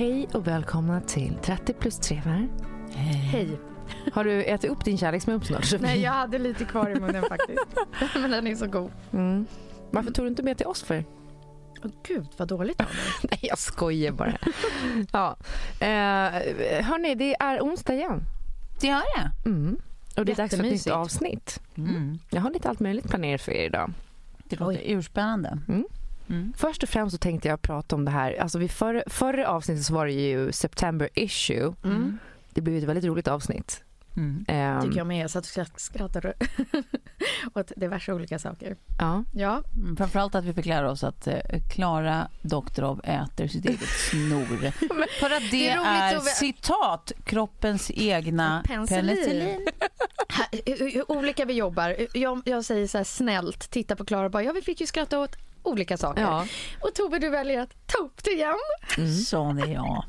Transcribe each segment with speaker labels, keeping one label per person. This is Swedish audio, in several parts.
Speaker 1: Hej och välkomna till 30 plus 3 Hej. Har du ätit upp din kärleksmump snart?
Speaker 2: Nej, jag hade lite kvar i munnen faktiskt. Men den är så god.
Speaker 1: Mm. Varför tog du inte med till oss för?
Speaker 2: Åh gud, vad dåligt av dig.
Speaker 1: Nej, jag skojar bara. ja. eh, hörni, det är onsdag igen.
Speaker 3: Det gör det.
Speaker 1: Mm. Och det är dags för ett nytt avsnitt.
Speaker 3: Mm.
Speaker 1: Jag har lite allt möjligt planerat för er idag.
Speaker 3: Det låter urspännande.
Speaker 1: Mm.
Speaker 3: Mm.
Speaker 1: Först och främst så tänkte jag prata om det här. Alltså vid förra, förra avsnittet så var det ju September issue.
Speaker 2: Mm.
Speaker 1: Det blev ett väldigt roligt avsnitt.
Speaker 3: Mm.
Speaker 1: Ehm,
Speaker 2: Tycker jag med. Jag satt och skratt- skrattade åt diverse olika saker.
Speaker 1: Ja.
Speaker 2: Ja,
Speaker 3: Mm, Framförallt att vi fick lära oss att eh, Klara Doktorov äter sitt eget snor. För att det,
Speaker 2: Det är
Speaker 3: är,
Speaker 2: vi-
Speaker 3: citat, kroppens egna
Speaker 2: Penicillin.
Speaker 3: penicillin.
Speaker 2: Här, hur, hur olika vi jobbar. Jag, jag säger så här snällt, titta på Klara och bara, ja vi fick ju skratta åt olika saker.
Speaker 1: ja.
Speaker 2: Och Tove du väljer att ta upp det igen.
Speaker 3: Sån är jag.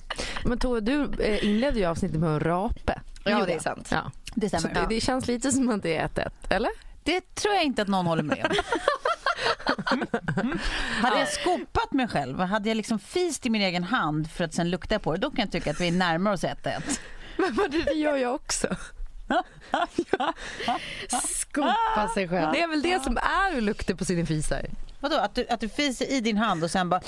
Speaker 1: Men Tove, du eh, inledde ju avsnittet med en rape.
Speaker 2: Ja, det är sant.
Speaker 1: Ja.
Speaker 3: Det
Speaker 1: Så
Speaker 3: stämmer.
Speaker 1: det, det känns lite som att det är ett ett, eller?
Speaker 3: Det tror jag inte att någon håller med om. Hade jag skopat mig själv, hade jag liksom fist i min egen hand för att sen lukta på det, då kan jag tycka att vi är närmare oss 1-1.
Speaker 1: Men vad det gör jag också.
Speaker 2: Skopa sig själv.
Speaker 1: Det är väl det som är att lukta på sina fisar.
Speaker 3: Vadå, att du, att du fiser i din hand och sen bara...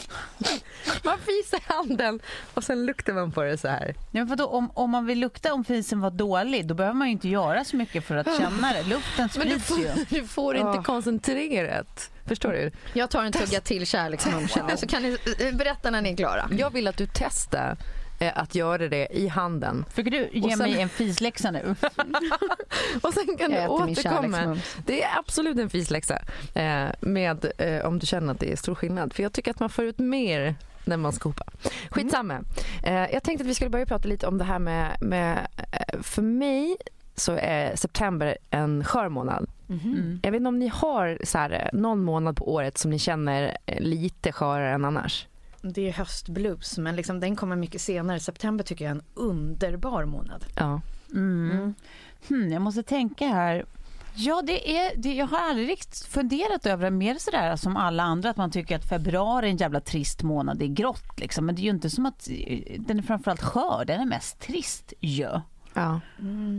Speaker 1: Man fisar i handen och sen luktar man på det så här.
Speaker 3: Ja, men vadå, om, om man vill lukta om fisen var dålig, då behöver man ju inte göra så mycket för att känna det. Luften
Speaker 1: Men du
Speaker 3: sprids
Speaker 1: får,
Speaker 3: ju.
Speaker 1: du får inte
Speaker 2: Ja.
Speaker 1: koncentrerat. Förstår du?
Speaker 2: Jag tar en tugga till kärleksmum känner jag. Så kan ni eh, berätta när ni är klara.
Speaker 1: Jag vill att du testar att göra det i handen.
Speaker 3: Försöker du ge
Speaker 1: sen-
Speaker 3: mig en fisläxa nu?
Speaker 1: Och sen kan du återkomma. Det är absolut en fisläxa. Eh, med, eh, om du känner att det är stor skillnad. För jag tycker att man får ut mer när man skopar. Skitsamma. Eh, jag tänkte att vi skulle börja prata lite om det här med, med eh, för mig så är september en skör månad.
Speaker 3: Mm.
Speaker 1: Jag vet inte om ni har så här, eh, någon månad på året som ni känner eh, lite skörare än annars.
Speaker 2: Det är höstblues men liksom den kommer mycket senare. September tycker jag är en underbar månad.
Speaker 1: Ja.
Speaker 3: Mm. Hmm, jag måste tänka här. Ja, det är, det, jag har aldrig riktigt funderat över det mer sådär som alla andra, att man tycker att februari är en jävla trist månad, det är grått liksom. Men det är ju inte som att eh, den är framförallt skör, den är mest trist ju.
Speaker 1: ja.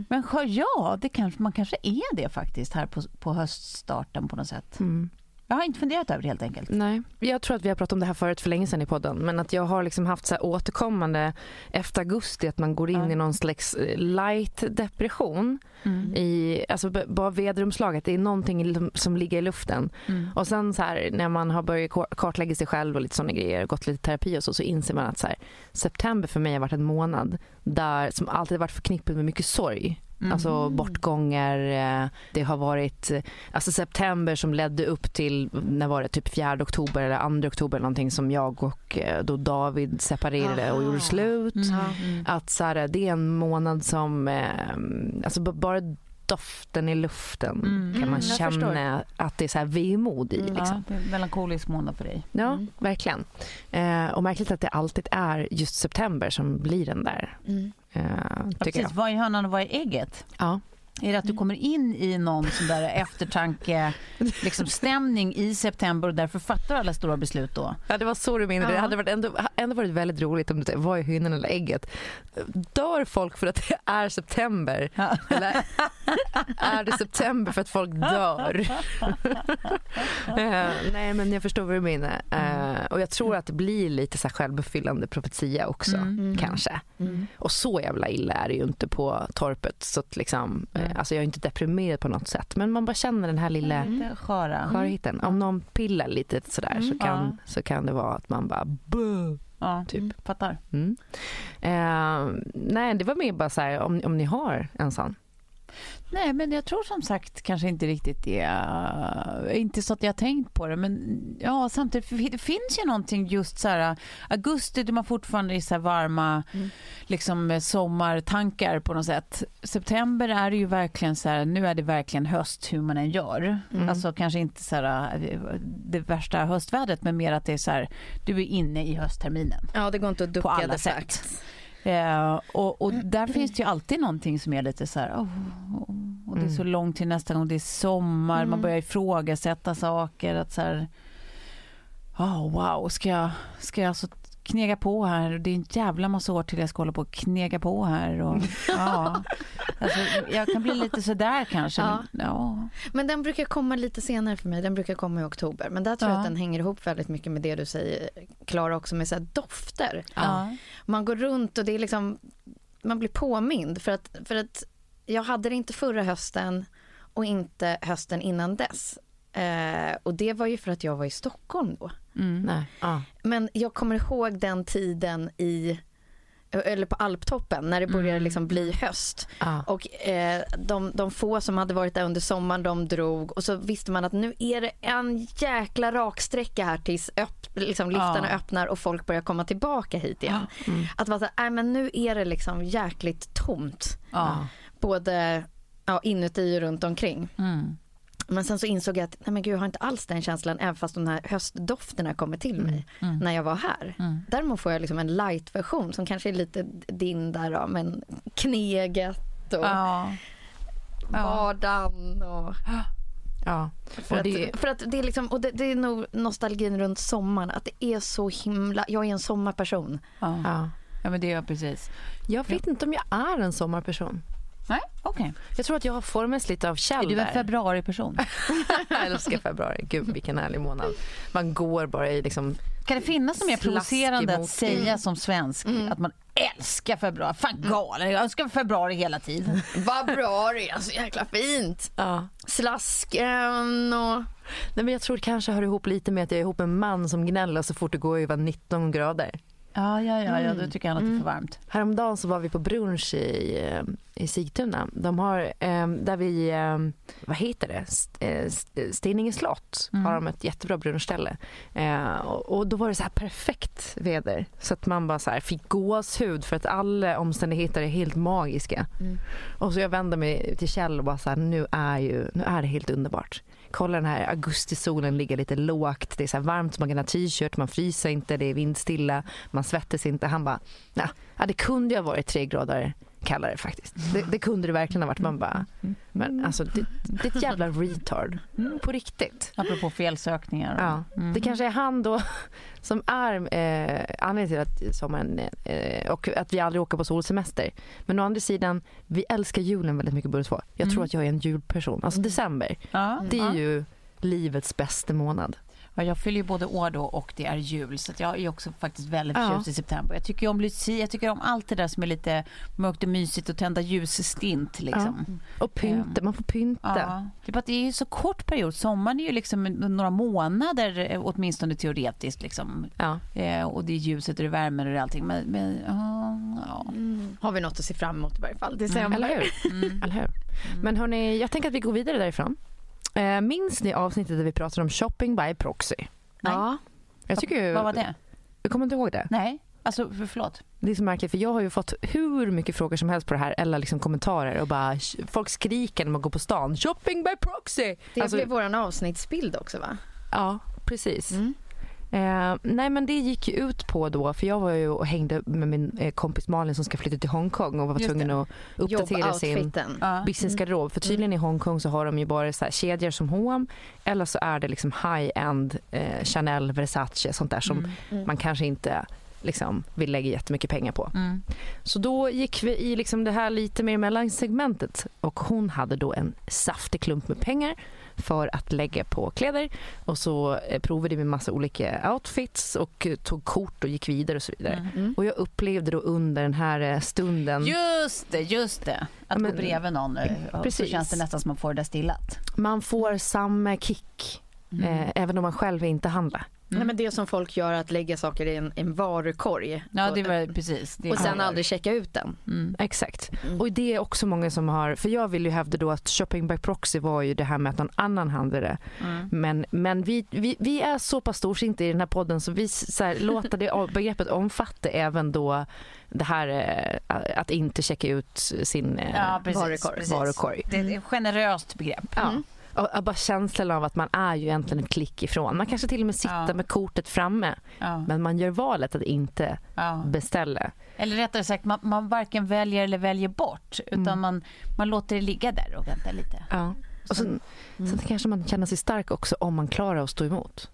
Speaker 3: Men skör, ja, det kanske, man kanske är det faktiskt här på, på höststarten på något sätt.
Speaker 1: Mm.
Speaker 3: Jag har inte funderat över det helt enkelt.
Speaker 1: Nej, jag tror att vi har pratat om det här förut för länge sedan i podden. Men att jag har liksom haft så återkommande efter augusti att man går in
Speaker 3: Ja.
Speaker 1: i någon slags eh, light depression.
Speaker 3: Mm.
Speaker 1: I, alltså bara väderumslaget, det är någonting som ligger i luften.
Speaker 3: Mm.
Speaker 1: Och sen så här när man har börjat kar- kartlägga sig själv och lite sådana grejer, gått lite terapi och så, så inser man att så här, september för mig har varit en månad där som alltid varit förknippad med mycket sorg. Alltså bortgångar. eh, Det har varit eh, alltså september som ledde upp till, när var det, typ 4 oktober eller 2 oktober någonting som jag och eh, då David separerade och
Speaker 2: Aha.
Speaker 1: gjorde slut.
Speaker 3: Mm.
Speaker 1: Att så här, det är en månad som, alltså bara doften i luften
Speaker 3: Mm.
Speaker 1: kan man
Speaker 2: Mm,
Speaker 1: känna att det är så här vemod i. Liksom.
Speaker 3: Ja, melankolisk månad för dig.
Speaker 1: Ja,
Speaker 2: Mm.
Speaker 1: verkligen. Eh, och märkligt att det alltid är just september som blir den där.
Speaker 2: Mm.
Speaker 1: Eh,
Speaker 3: Ja, precis.
Speaker 1: jag.
Speaker 3: Vad är hönan och vad är ägget?
Speaker 1: Ja.
Speaker 3: Är det att du kommer in i någon sån där eftertanke, liksom stämning i september och därför fattar alla stora beslut då?
Speaker 1: ja, det var så du menade. Det
Speaker 2: Ja.
Speaker 1: hade varit ändå, ändå varit väldigt roligt om du vad är hönan eller ägget? Dör folk för att det är september?
Speaker 3: Ja.
Speaker 1: Eller är det september för att folk dör? eh, nej, men jag förstår vad du menar. Eh, och jag tror att det blir lite så här självbefyllande profetia också,
Speaker 3: Mm.
Speaker 1: kanske.
Speaker 2: Mm.
Speaker 1: Och så jävla illa är det ju inte på torpet. Så att liksom, eh, alltså jag är inte deprimerad på något sätt. Men man bara känner den här lilla
Speaker 3: sköra.
Speaker 1: skörheten. Om någon pillar lite sådär så,
Speaker 3: Mm,
Speaker 1: kan,
Speaker 3: ja.
Speaker 1: så kan det vara att man bara Buh!
Speaker 3: Ja,
Speaker 1: Typ.
Speaker 3: fattar.
Speaker 1: Mm. Eh, nej, det var mer bara så här om, om ni har en sån.
Speaker 3: Nej, men jag tror som sagt kanske inte riktigt det. eh, Inte så att jag har tänkt på det, men ja, samtidigt det finns ju någonting just så här augusti då man fortfarande är så varma
Speaker 2: Mm.
Speaker 3: liksom eh, sommartankar på något sätt. September är det ju verkligen så här, nu är det verkligen höst hur man än gör.
Speaker 1: Mm.
Speaker 3: Alltså kanske inte så här eh, det värsta höstvädret, men mer att det är så här, du är inne i höstterminen.
Speaker 2: Ja, det går inte att ducka
Speaker 3: På alla
Speaker 2: det
Speaker 3: sätt.
Speaker 2: faktiskt.
Speaker 3: Eh, och, och där finns det ju alltid någonting som är lite så här, oh, oh, och det är så
Speaker 1: Mm.
Speaker 3: långt till nästa gång det är sommar, man
Speaker 2: Mm.
Speaker 3: börjar ifrågasätta saker, att så här, oh, wow, ska jag, ska jag alltså knega på här? Det är en jävla massa år till jag ska hålla på och knega på här. Och, ja. alltså, jag kan bli lite sådär kanske.
Speaker 2: Ja.
Speaker 3: Men, ja.
Speaker 2: Men den brukar komma lite senare för mig. Den brukar komma i oktober. Men där tror jag
Speaker 3: Ja.
Speaker 2: att den hänger ihop väldigt mycket med det du säger, Klara, också med så dofter.
Speaker 3: Ja.
Speaker 2: Man går runt och det är liksom, man blir påmind för att, för att jag hade det inte förra hösten och inte hösten innan dess. Eh, och det var ju för att jag var i Stockholm då.
Speaker 3: Mm.
Speaker 1: Nej. Ja.
Speaker 2: Men jag kommer ihåg den tiden i, eller på Alptoppen när det började
Speaker 3: Mm.
Speaker 2: liksom bli höst.
Speaker 1: Ja.
Speaker 2: Och eh, de, de få som hade varit där under sommaren de drog och så visste man att nu är det en jäkla raksträcka här tills öpp, liksom liftarna
Speaker 3: Ja.
Speaker 2: öppnar och folk börjar komma tillbaka hit igen.
Speaker 1: Mm.
Speaker 2: Att vara så här, "Nej, men nu är det liksom jäkligt tomt. Både ja, inuti och runt omkring.
Speaker 3: Mm.
Speaker 2: Men sen så insåg jag att nej men gud, jag har inte alls den känslan även fast de här höstdofterna kommer till mig
Speaker 3: Mm.
Speaker 2: när jag var här.
Speaker 3: Mm.
Speaker 2: Däremot får jag liksom en light-version som kanske är lite din där då, men kneget och
Speaker 3: Ja. Ja.
Speaker 2: vardagen och
Speaker 1: Ja.
Speaker 2: för,
Speaker 1: Och
Speaker 2: att,
Speaker 1: det-
Speaker 2: för att det är liksom, och det, det är nog nostalgin runt sommaren, att det är så himla, jag är en sommarperson.
Speaker 3: Ja.
Speaker 1: Ja.
Speaker 3: ja, men det är jag precis.
Speaker 1: Jag vet inte om jag är en sommarperson.
Speaker 3: Nej, okej.
Speaker 1: Jag tror att jag har formats lite av Kjell
Speaker 3: Är du en februariperson?
Speaker 1: jag älskar februari. Gud vilken härlig månad. Man går bara i liksom...
Speaker 3: Kan det finnas något mer provocerande att säga som svensk? Att man älskar februari. Fan galen, jag önskar februari hela tiden.
Speaker 2: Vad bra det är, så jäkla fint.
Speaker 1: Ja.
Speaker 2: Slasken och...
Speaker 1: Nej, men jag tror det kanske hör ihop lite med att jag är ihop med en man som gnäller så fort det går över 19 grader.
Speaker 3: Ja, ja, ja, ja då tycker han att det är för varmt.
Speaker 1: Häromdagen så var vi på brunch i, eh, i Sigtuna. De har, eh, där vi, eh, vad heter det, eh, St- Steninge slott har de ett jättebra brunchställe. Eh, och, då var det så här perfekt väder så att man bara så här fick gåshud för att alla omständigheter är helt magiska. Och så jag vände mig till Kjell och bara så här, nu är, ju, nu är det helt underbart. Kolla den här augustisolen ligga lite lågt, det är så här varmt, man kan ha t-shirt, man fryser inte, det är vindstilla, man svettas inte. Han bara, nah, det kunde ju ha varit tre grader kallare faktiskt. Det, det kunde det verkligen ha varit. Man bara, men alltså det, det är ett jävla retard. På riktigt.
Speaker 3: Apropå felsökningar.
Speaker 1: Ja. Det kanske är han då som är eh, anledningen till att sommaren eh, och att vi aldrig åker på solsemester. Men å andra sidan, vi älskar julen väldigt mycket båda två. Jag tror att jag är en julperson. Alltså december,
Speaker 3: Ja,
Speaker 1: det är
Speaker 3: ja.
Speaker 1: ju livets bästa månad.
Speaker 3: Ja, jag fyller ju både år då och det är jul så att jag är också faktiskt väldigt
Speaker 1: Ja.
Speaker 3: förtjust i september. Jag tycker om Lucia, jag tycker om allt det där som är lite mörkt och mysigt och tända ljusstint liksom.
Speaker 1: Och pynta, man får pynta.
Speaker 3: Ja. Det är bara att det är ju så kort period. Sommaren är ju liksom några månader eh, åtminstone teoretiskt liksom.
Speaker 1: Ja.
Speaker 3: Eh, och det är ljuset och det är värmen och det är allting. Men, men ja, ja.
Speaker 2: Har vi något att se fram emot i varje fall. December.
Speaker 1: Eller hur? Eller hur? Men hörni, jag tänker att vi går vidare därifrån. Eh, minns ni avsnittet där vi pratade om shopping by proxy?
Speaker 2: Ja.
Speaker 1: Jag tycker ju,
Speaker 3: Vad var det?
Speaker 1: Jag kommer inte ihåg det.
Speaker 3: Nej, alltså för, förlåt.
Speaker 1: Det är så märkligt för jag har ju fått hur mycket frågor som helst på det här eller liksom kommentarer och bara folk skriker när man går på stan. Shopping by proxy!
Speaker 2: Det
Speaker 1: Alltså,
Speaker 2: blev vår avsnittsbild också va?
Speaker 1: Ja, precis.
Speaker 2: Mm.
Speaker 1: Eh, nej men det gick ju ut på då, för jag var ju och hängde med min eh, kompis Malin som ska flytta till Hongkong och var
Speaker 3: Just
Speaker 1: tvungen
Speaker 3: det.
Speaker 1: att uppdatera sin businessgarderob. För tydligen i Hongkong så har de ju bara så här kedjor som H&M eller så är det liksom high-end eh, Chanel, Versace, sånt där som man kanske inte liksom vill lägga jättemycket pengar på.
Speaker 3: Mm.
Speaker 1: Så då gick vi i liksom det här lite mer mellansegmentet och hon hade då en saftig klump med pengar för att lägga på kläder och så eh, provade vi massa olika outfits och tog kort och gick vidare och så vidare.
Speaker 2: Mm.
Speaker 1: Och jag upplevde då under den här eh, stunden
Speaker 3: Just det, just det. Att
Speaker 1: men-
Speaker 3: gå bredvid någon eh, och så
Speaker 1: Precis.
Speaker 3: känns det nästan som att man får det stillat.
Speaker 1: man får samma kick eh, även om man själv inte handlar.
Speaker 2: Nej, men det som folk gör att lägga saker i en, en varukorg.
Speaker 3: Ja,
Speaker 2: och,
Speaker 3: det var precis. Det
Speaker 2: och sen aldrig checka ut den.
Speaker 3: Mm.
Speaker 1: Exakt. Och det är också många som har, för jag vill ju hävda då att shopping by proxy var ju det här med att någon annan handlade. Men, men vi, vi, vi är så pass storsinta i den här podden så vi så här, låter det begreppet omfatta även då det här eh, att inte checka ut sin eh,
Speaker 3: Ja, precis.
Speaker 2: varukorg.
Speaker 3: precis.
Speaker 1: varukorg.
Speaker 3: Det är ett generöst begrepp.
Speaker 1: Ja. Och, och bara känslan av att man är ju egentligen ett klick ifrån. Man kanske till och med sitter
Speaker 3: Ja.
Speaker 1: med kortet framme
Speaker 3: Ja.
Speaker 1: men man gör valet att inte
Speaker 3: Ja.
Speaker 1: beställa.
Speaker 3: Eller rättare sagt, man, man varken väljer eller väljer bort utan man, man låter det ligga där och vänta lite.
Speaker 1: Ja. Och sen, sen kanske man känner sig stark också om man klarar att stå emot.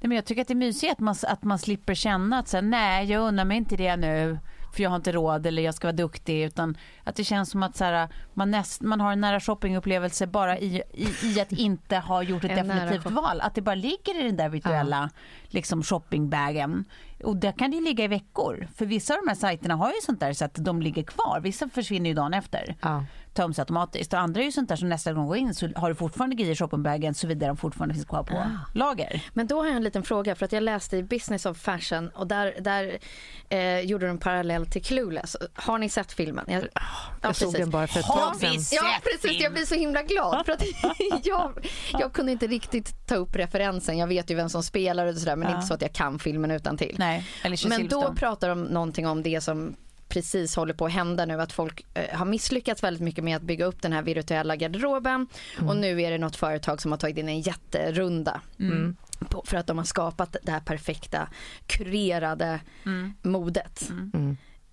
Speaker 3: Nej, men jag tycker att det är mysigt att man, att man slipper känna att så här, nej, jag unnar mig inte det nu för jag har inte råd eller jag ska vara duktig utan att det känns som att så här, man, näst, man har en nära shoppingupplevelse bara i, i, i att inte ha gjort ett
Speaker 2: En
Speaker 3: definitivt val. Att det bara ligger i den där virtuella liksom, shoppingbagen. Och där kan det ju ligga i veckor. För vissa av de här sajterna har ju sånt där så att de ligger kvar. Vissa försvinner ju dagen efter
Speaker 1: Ja.
Speaker 3: Töms automatiskt. Och andra är ju sånt där som nästa gång går in så har du fortfarande grejer i shoppingbagen såvida de fortfarande finns kvar på
Speaker 1: Ah.
Speaker 3: lager.
Speaker 2: Men då har jag en liten fråga för att jag läste i Business of Fashion och där, där eh, gjorde de en parallell till Clueless. Har ni sett filmen? Jag, ja,
Speaker 1: Jag såg den bara för ett
Speaker 3: Har
Speaker 1: tag sedan.
Speaker 3: sett
Speaker 2: Ja precis, jag blir så himla glad för att jag, jag kunde inte riktigt ta upp referensen. Jag vet ju vem som spelar och sådär men det är inte så att jag kan filmen utan till.
Speaker 3: Nej,
Speaker 2: Men då pratar de någonting om det som precis håller på att hända nu att folk eh, har misslyckats väldigt mycket med att bygga upp den här virtuella garderoben och nu är det något företag som har tagit in en jätterunda på, för att de har skapat det här perfekta kurerade modet.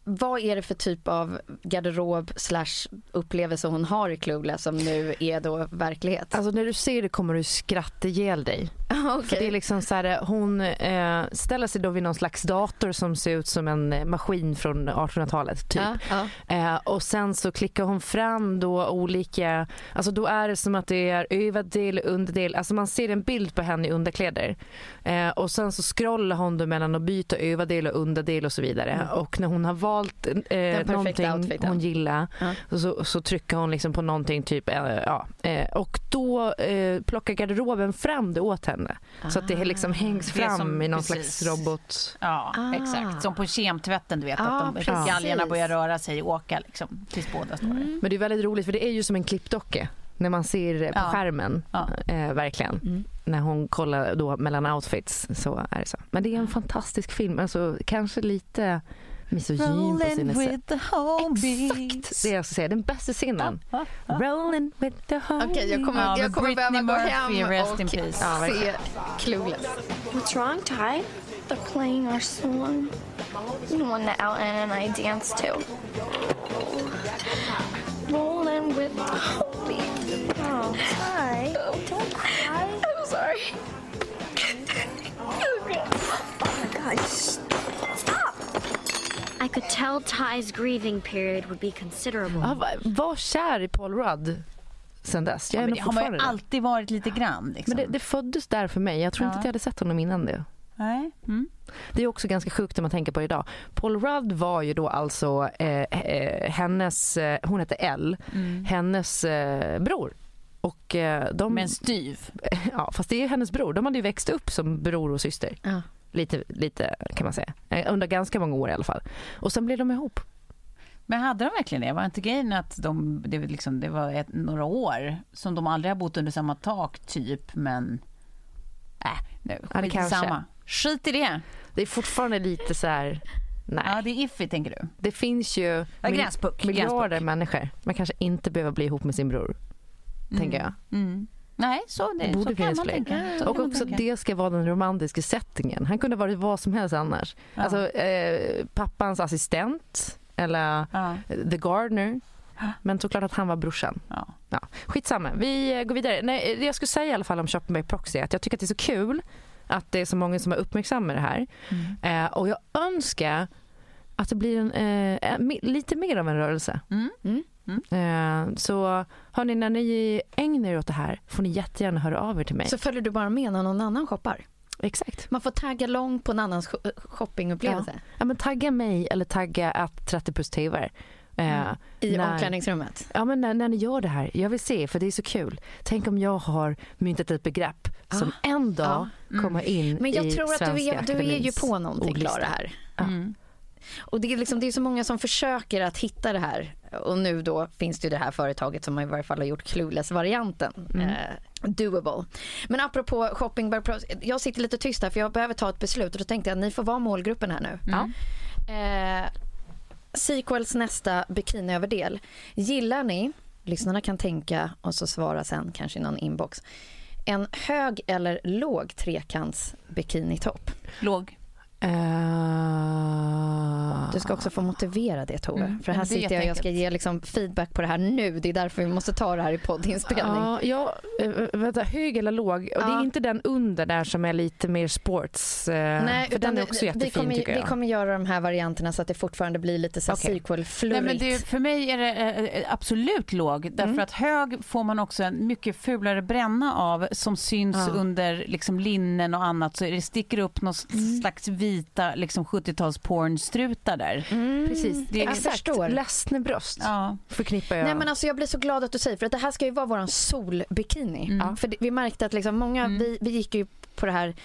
Speaker 2: Vad är det för typ av garderob slash upplevelse hon har i Clueless som nu är då verklighet?
Speaker 1: Alltså när du ser det kommer du skratta ihjäl dig.
Speaker 2: Okej.
Speaker 1: För det är liksom så här, hon eh, ställer sig då vid någon slags dator som ser ut som en eh, maskin från 1800-talet typ.
Speaker 2: Ja, ja.
Speaker 1: Eh, och sen så klickar hon fram då olika, alltså då är det som att det är överdel och underdel, alltså man ser en bild på henne i underkläder. Eh, och sen så scrollar hon då mellan att byta överdel och underdel och så vidare. Och när hon har valt eh, någonting
Speaker 2: outfiten.
Speaker 1: hon gillar
Speaker 2: Ja.
Speaker 1: så, så trycker hon liksom på någonting typ, eh, ja. Eh, och då plockar garderoben fram det åt henne. Så att det liksom hängs fram
Speaker 3: som-
Speaker 1: i någon
Speaker 3: precis.
Speaker 1: slags robot.
Speaker 3: Ja,
Speaker 2: Ah.
Speaker 3: exakt. Som på kemtvätten, du vet.
Speaker 2: Ja,
Speaker 3: att de, galgarna börjar röra sig och åka liksom, tills båda står där.
Speaker 1: Men det är väldigt roligt för det är ju som en klippdocka när man ser på skärmen. Eh, verkligen. När hon kollar då mellan outfits så är det så. Men det är en fantastisk film. Alltså kanske lite misogyn på sin sätt.
Speaker 3: the
Speaker 1: Exakt! Det är jag ska säga, den bästa scenen. Ah, ah, ah. Rolling with the homies.
Speaker 2: Okej, jag kommer,
Speaker 3: Ja,
Speaker 2: jag
Speaker 3: men
Speaker 2: kommer
Speaker 3: Britney
Speaker 2: behöva gå hem
Speaker 3: rest
Speaker 2: och
Speaker 3: in peace.
Speaker 2: Se. Clueless.
Speaker 4: What's wrong, Ty? They're playing our song. The one that Alan and I danced to. Rolling with the homies. Oh, Ty. Don't cry. I'm sorry. Oh my god. I could tell Ty's grieving period would be considerable.
Speaker 1: Ja, va- var kär i Paul Rudd sen dess. Jag är
Speaker 3: Men
Speaker 1: nog
Speaker 3: det har man ju
Speaker 1: fortfarande det.
Speaker 3: alltid varit lite grann. Liksom.
Speaker 1: Men det, det föddes där för mig. Jag tror inte
Speaker 3: Ja.
Speaker 1: att jag hade sett honom innan det.
Speaker 3: Nej. Mm.
Speaker 1: Det är också ganska sjukt när man tänker på det idag. Paul Rudd var ju då alltså eh, eh, hennes, eh, hon hette Elle, hennes eh, bror. Och eh, de,
Speaker 3: Men styv.
Speaker 1: ja, fast det är hennes bror. De hade ju växt upp som bror och syster.
Speaker 2: Ja.
Speaker 1: Lite, lite kan man säga. Eh, Under ganska många år i alla fall. Och sen blev de ihop.
Speaker 3: Men hade de verkligen det? Var inte grejen att de, det, var liksom, det var ett, några år som de aldrig har bott under samma tak, typ, men... Äh, nu,
Speaker 1: Ja, det kanske.
Speaker 3: skitsamma. Skit i det.
Speaker 1: Det är fortfarande lite så här... Nej.
Speaker 3: Ja, det är iffy, tänker du?
Speaker 1: Det finns ju
Speaker 3: Ja, gränspuck,
Speaker 1: miljarder
Speaker 3: gränspuck.
Speaker 1: människor. Man kanske inte behöver bli ihop med sin bror. Tänker jag.
Speaker 3: Mm. Nej, så, det,
Speaker 1: Borde
Speaker 3: så kan man
Speaker 1: fler.
Speaker 3: tänka.
Speaker 1: Och också
Speaker 3: tänka.
Speaker 1: det ska vara den romantiska settingen. Han kunde ha varit vad som helst annars.
Speaker 3: Ja.
Speaker 1: Alltså eh, pappans assistent eller
Speaker 3: Ja.
Speaker 1: eh, the gardener. Men såklart att han var brorsan.
Speaker 3: Ja.
Speaker 1: Ja, skitsamma, vi eh, går vidare. Nej, det jag skulle säga i alla fall om Shopping by Proxy är att jag tycker att det är så kul att det är så många som har uppmärksammat det här.
Speaker 3: Mm.
Speaker 1: Eh, och jag önskar att det blir en, eh, mi- lite mer av en rörelse.
Speaker 3: Mm.
Speaker 1: Eh, så hörni, när ni ägnar er åt det här får ni jättegärna höra av er till mig.
Speaker 2: Så följer du bara med när någon annan shoppar.
Speaker 1: Exakt.
Speaker 2: Man får tagga långt på en annans sh- shoppingupplevelse.
Speaker 1: Ja, men tagga mig eller tagga att 30 plus TV. Eh,
Speaker 2: I
Speaker 1: när-
Speaker 2: omklädningsrummet.
Speaker 1: Ja, men när, när ni gör det här, jag vill se för det är så kul. Tänk om jag har myntat ett begrepp som en dag kommer in
Speaker 2: Men jag
Speaker 1: i
Speaker 2: tror att du
Speaker 1: Svenska
Speaker 2: är, du är ju på någonting. Klara här.
Speaker 3: Mm.
Speaker 2: Och det är, liksom, det är så många som försöker att hitta det här. Och nu då finns det ju det här företaget som i varje fall har gjort Clueless-varianten.
Speaker 1: Mm.
Speaker 2: Eh, doable. Men apropå shopping jag sitter lite tyst här för jag behöver ta ett beslut och då tänkte jag att ni får vara målgruppen här nu.
Speaker 1: Ja.
Speaker 2: Eh, sequels nästa bikiniöverdel. Gillar ni, lyssnarna kan tänka och så svara sen kanske i någon inbox. En hög eller låg trekants bikinitopp?
Speaker 3: Låg.
Speaker 1: Eh,
Speaker 2: Du ska också få motivera det Tove.
Speaker 3: Mm.
Speaker 2: För här sitter jag och jag ska ge liksom feedback på det här nu. Det är därför vi måste ta det här i poddinspelning.
Speaker 1: Ja, ja eh, vänta, hög eller låg? Och det är inte den under där som är lite mer sports. eh,
Speaker 2: Nej,
Speaker 1: för den är
Speaker 2: det-
Speaker 1: också jättefin
Speaker 2: vi kommer,
Speaker 1: tycker jag.
Speaker 2: Vi kommer göra de här varianterna så att det fortfarande blir lite så här
Speaker 1: Okej.
Speaker 2: sequel
Speaker 3: Nej,
Speaker 2: flurigt.
Speaker 3: men det, för mig är det eh, absolut låg. Därför
Speaker 2: Mm.
Speaker 3: att hög får man också en mycket fulare bränna av som syns under liksom, linnen och annat. Så det sticker upp någon
Speaker 2: Mm.
Speaker 3: Vita liksom, 70-tals pornstrutar där.
Speaker 2: Mm,
Speaker 1: Precis, det är exakt
Speaker 2: förstår.
Speaker 1: ledsna bröst
Speaker 3: Ja.
Speaker 1: förknippar jag.
Speaker 2: Nej men alltså jag blir så glad att du säger för att det här ska ju vara våran solbikini.
Speaker 3: Mm.
Speaker 2: För det, vi märkte att liksom många,
Speaker 3: Mm.
Speaker 2: vi, vi gick ju på det här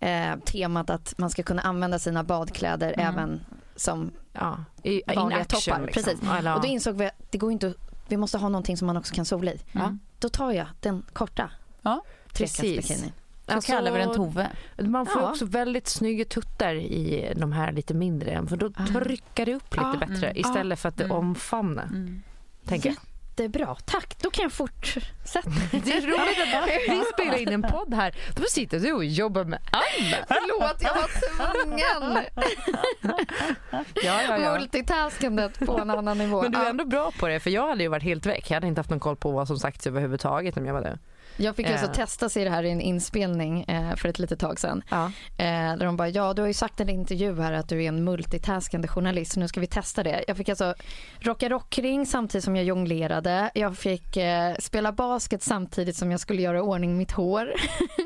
Speaker 2: eh, temat att man ska kunna använda sina badkläder
Speaker 3: Mm.
Speaker 2: även som
Speaker 1: ja, i, in
Speaker 2: vanliga
Speaker 1: action,
Speaker 2: toppar.
Speaker 1: liksom.
Speaker 2: Precis.
Speaker 1: Eller,
Speaker 2: Och då insåg vi att det går inte att, vi måste ha någonting som man också kan sola i.
Speaker 3: Mm.
Speaker 2: Då tar jag den korta
Speaker 3: Ja,
Speaker 2: trekantsbikinin.
Speaker 3: Så
Speaker 1: Alltså,
Speaker 3: kallar vi den Tove.
Speaker 1: Man får
Speaker 2: Ja.
Speaker 1: också väldigt snygga tuttar i de här lite mindre. För då trycker det upp lite
Speaker 2: Ja.
Speaker 1: bättre
Speaker 3: Mm.
Speaker 1: istället för att det
Speaker 3: Mm.
Speaker 1: omfamnar.
Speaker 3: Mm.
Speaker 1: Tänker.
Speaker 2: Jättebra, tack. Då kan jag fortsätta.
Speaker 1: Det är roligt att vi spelar in en podd här. Då sitter du och jobbar med annat.
Speaker 2: Förlåt, jag var tvungen.
Speaker 1: Ja, ja, ja.
Speaker 2: Multitaskandet på en annan nivå.
Speaker 1: Men du är ändå bra på det för jag hade ju varit helt väck. Jag hade inte haft någon koll på vad som sagts överhuvudtaget om jag var det.
Speaker 2: Jag fick ju alltså
Speaker 1: Eh.
Speaker 2: testa sig det här i en inspelning eh, för ett litet tag sedan.
Speaker 1: Ja.
Speaker 2: Eh, där de bara, ja du har ju sagt i en intervju här att du är en multitaskande journalist så nu ska vi testa det. Jag fick alltså rocka rockring samtidigt som jag jonglerade. Jag fick eh, spela basket samtidigt som jag skulle göra i ordning mitt hår.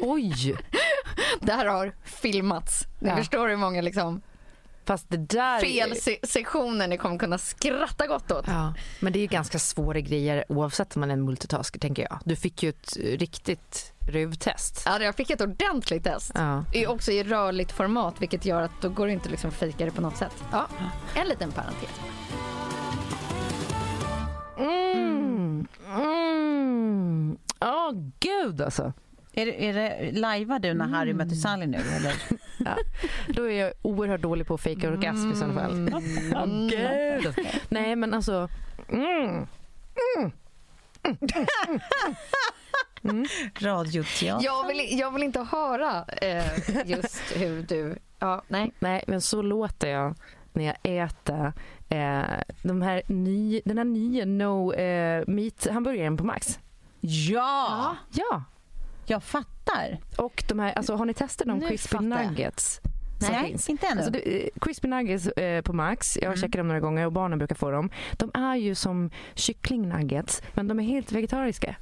Speaker 1: Oj!
Speaker 2: Det här har filmats. Ni
Speaker 1: Ja.
Speaker 2: förstår hur många liksom
Speaker 1: Fast det där...
Speaker 2: felsektioner ni kommer kunna skratta gott åt.
Speaker 1: Ja, men det är ju ganska svåra grejer oavsett om man är en multitasker tänker jag. Du fick ju ett riktigt ruvtest.
Speaker 2: Ja, jag fick ett ordentligt test.
Speaker 1: Ja.
Speaker 2: är också i rörligt format vilket gör att då går det inte liksom fejka det på något sätt. Ja, en liten parentes.
Speaker 1: Mm. Mm. Åh gud alltså.
Speaker 3: Är det, är det lajvar du när Harry möter Sally nu? Eller?
Speaker 1: Ja. Då är jag oerhört dålig på att fejka orgasm i sådana fall. Åh gud. Alltså. Nej men alltså. Mm.
Speaker 3: Radioteater.
Speaker 2: Jag vill, jag vill inte höra eh, just hur du... Ja, nej.
Speaker 1: Nej men så låter jag när jag äter eh, de här ny, den här nya no eh, meat hamburgaren på Max.
Speaker 3: Ja,
Speaker 1: Ja.
Speaker 3: Jag fattar.
Speaker 1: Och de här, alltså har ni testat de
Speaker 2: Nu
Speaker 1: crispy nuggets?
Speaker 3: Nej,
Speaker 1: finns?
Speaker 3: inte ännu.
Speaker 1: Alltså, det, eh, crispy nuggets eh, på Max, jag har
Speaker 3: Mm.
Speaker 1: käkat dem några gånger och barnen brukar få dem. De är ju som kycklingnuggets men de är helt vegetariska.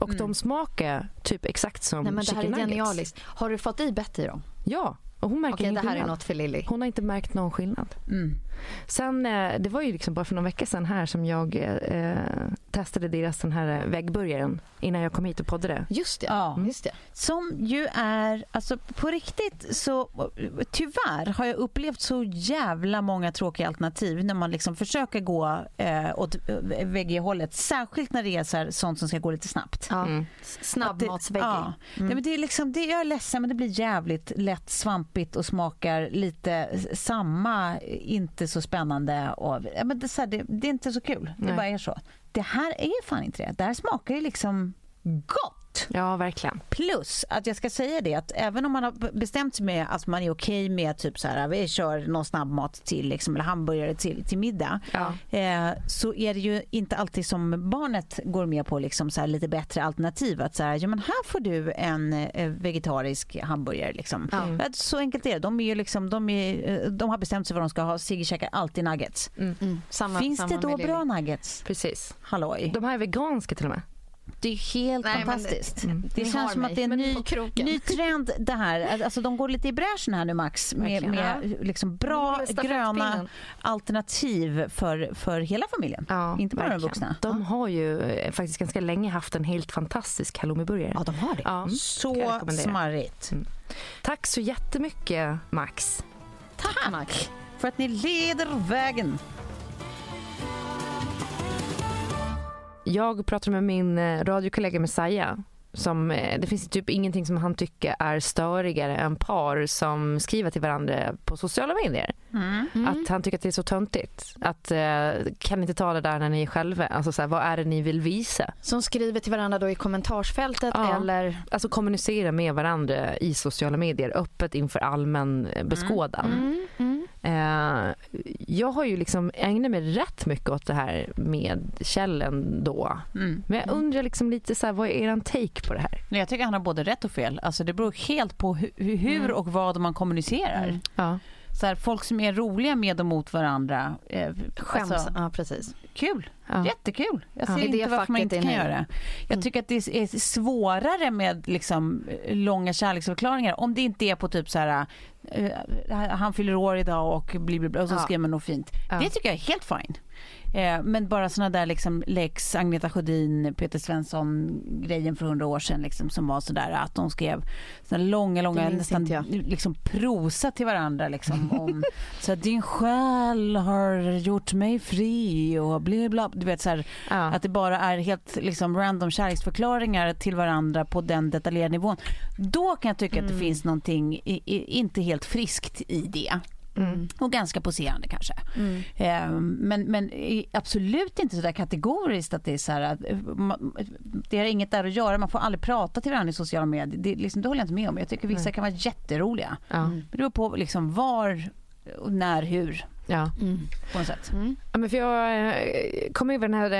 Speaker 1: Och
Speaker 3: Mm.
Speaker 1: de smakar typ exakt som
Speaker 2: nej men det här är
Speaker 1: chicken nuggets.
Speaker 2: genialiskt. Har du fått i Betty i dem?
Speaker 1: Ja, och hon märker
Speaker 2: Okej,
Speaker 1: ingen
Speaker 2: det här är något för Lilly.
Speaker 1: Hon har inte märkt någon skillnad.
Speaker 3: Mm.
Speaker 1: Sen, eh, det var ju liksom bara för några veckor sedan här som jag eh, testade deras den här väggburgaren innan jag kom hit och poddade.
Speaker 2: Just det.
Speaker 3: Ja.
Speaker 2: Just det.
Speaker 3: Som ju är, alltså på riktigt så tyvärr har jag upplevt så jävla många tråkiga alternativ när man liksom försöker gå eh, åt eh, veggie-hållet. Särskilt när det är så här, sånt som ska gå lite snabbt.
Speaker 2: Ja.
Speaker 1: Mm.
Speaker 2: Snabbmatsveggie.
Speaker 3: Ja. Nej, men det är liksom, det, jag är ledsen men det blir jävligt lätt svampigt och smakar lite samma, inte så spännande. Och, ja, men det, här, det, det är inte så kul, det
Speaker 1: Nej.
Speaker 3: bara är så. Det här är fan inte det. Det här smakar ju liksom gott.
Speaker 1: Ja, verkligen.
Speaker 3: Plus att jag ska säga det att även om man har bestämt sig med att man är okej med typ så här, vi kör någon snabbmat till liksom, eller hamburgare till, till middag.
Speaker 1: Ja.
Speaker 3: Eh, så är det ju inte alltid som barnet går med på liksom så här lite bättre alternativ. Att så här, ja men här får du en eh, vegetarisk hamburgare liksom.
Speaker 2: Ja,
Speaker 3: Så enkelt är det. De, är ju liksom, de, är, eh, de har bestämt sig vad de ska ha. Sigge käkar alltid nuggets.
Speaker 2: Mm. Samma,
Speaker 3: Finns
Speaker 2: samma
Speaker 3: det då bra nuggets?
Speaker 1: Precis.
Speaker 3: Halloj.
Speaker 1: De här är veganska till och med.
Speaker 3: Det är helt
Speaker 2: Nej, men det-
Speaker 3: fantastiskt.
Speaker 2: Mm.
Speaker 3: Det, känns som
Speaker 2: mig,
Speaker 3: att det är en ny, ny trend det här. Alltså de går lite i bräschen här nu Max med,
Speaker 1: Verkligen.
Speaker 3: med liksom bra gröna alternativ för, för hela familjen.
Speaker 1: Ja,
Speaker 3: Inte bara de vuxna.
Speaker 1: De har ju eh, faktiskt ganska länge haft en helt fantastisk halloumiburgare.
Speaker 2: Ja, de har det.
Speaker 1: Ja, jag
Speaker 3: Så smarrigt.
Speaker 1: Tack så jättemycket Max.
Speaker 3: Tack Max för att ni leder vägen.
Speaker 1: Jag pratade med min eh, radiokollega Messiah. Som, eh, det finns typ ingenting som han tycker är störigare än par som skriver till varandra på sociala medier.
Speaker 3: Mm.
Speaker 1: Att han tycker att det är så töntigt. Att eh, kan ni inte ta det där när ni är själva? Alltså så här, vad är det ni vill visa?
Speaker 2: Som skriver till varandra då i kommentarsfältet
Speaker 1: Ja.
Speaker 2: eller...
Speaker 1: Alltså kommunicera med varandra i sociala medier öppet inför allmän eh, beskådan.
Speaker 2: Mm, mm.
Speaker 1: Jag har ju liksom ägnat mig rätt mycket åt det här med källen då.
Speaker 3: Mm.
Speaker 1: Men jag undrar liksom lite så här, vad är er take på det här?
Speaker 3: Nej, Jag tycker han har både rätt och fel. Alltså det beror helt på hu- hu- hur och vad man kommunicerar.
Speaker 2: Mm.
Speaker 1: Ja.
Speaker 3: Så här, folk som är roliga med och mot varandra. Eh,
Speaker 2: Skäms.
Speaker 3: alltså,
Speaker 2: ja, precis.
Speaker 3: Kul,
Speaker 1: Ja.
Speaker 3: jättekul. Jag
Speaker 1: Ja.
Speaker 3: ser
Speaker 2: det
Speaker 3: inte varför man inte kan göra det. Jag
Speaker 2: Mm.
Speaker 3: tycker att det är svårare med liksom, långa kärleksförklaringar om det inte är på typ så här eh, han fyller år idag och bli, och så
Speaker 1: Ja.
Speaker 3: skriver man något fint.
Speaker 1: Ja.
Speaker 3: Det tycker jag är helt fine. Eh, men bara såna där liksom Lex, Agneta Sjödin, Peter Svensson grejen för hundra år sedan liksom, som var sådär att de skrev såna långa, långa nästan liksom prosa till varandra liksom om så att din själ har gjort mig fri och bla bla. Du vet så här,
Speaker 1: Ja.
Speaker 3: att det bara är helt liksom random kärleksförklaringar till varandra på den detaljerade nivån. Då kan jag tycka att det finns någonting i, i, inte helt friskt i det.
Speaker 1: Mm.
Speaker 3: Och ganska poserande kanske.
Speaker 2: Mm.
Speaker 3: Eh, men, men absolut inte så där kategoriskt att det är så här att eh, ma- det har inget där att göra. Man får aldrig prata till varandra i sociala medier. Det, liksom, det håller jag inte med om. Jag tycker vissa
Speaker 1: Nej.
Speaker 3: kan vara jätteroliga.
Speaker 1: Ja.
Speaker 3: Det beror på liksom var, och när, hur
Speaker 1: Ja.
Speaker 2: Mm.
Speaker 3: på något sätt.
Speaker 2: Mm.
Speaker 1: Ja, men för jag eh, kom över den här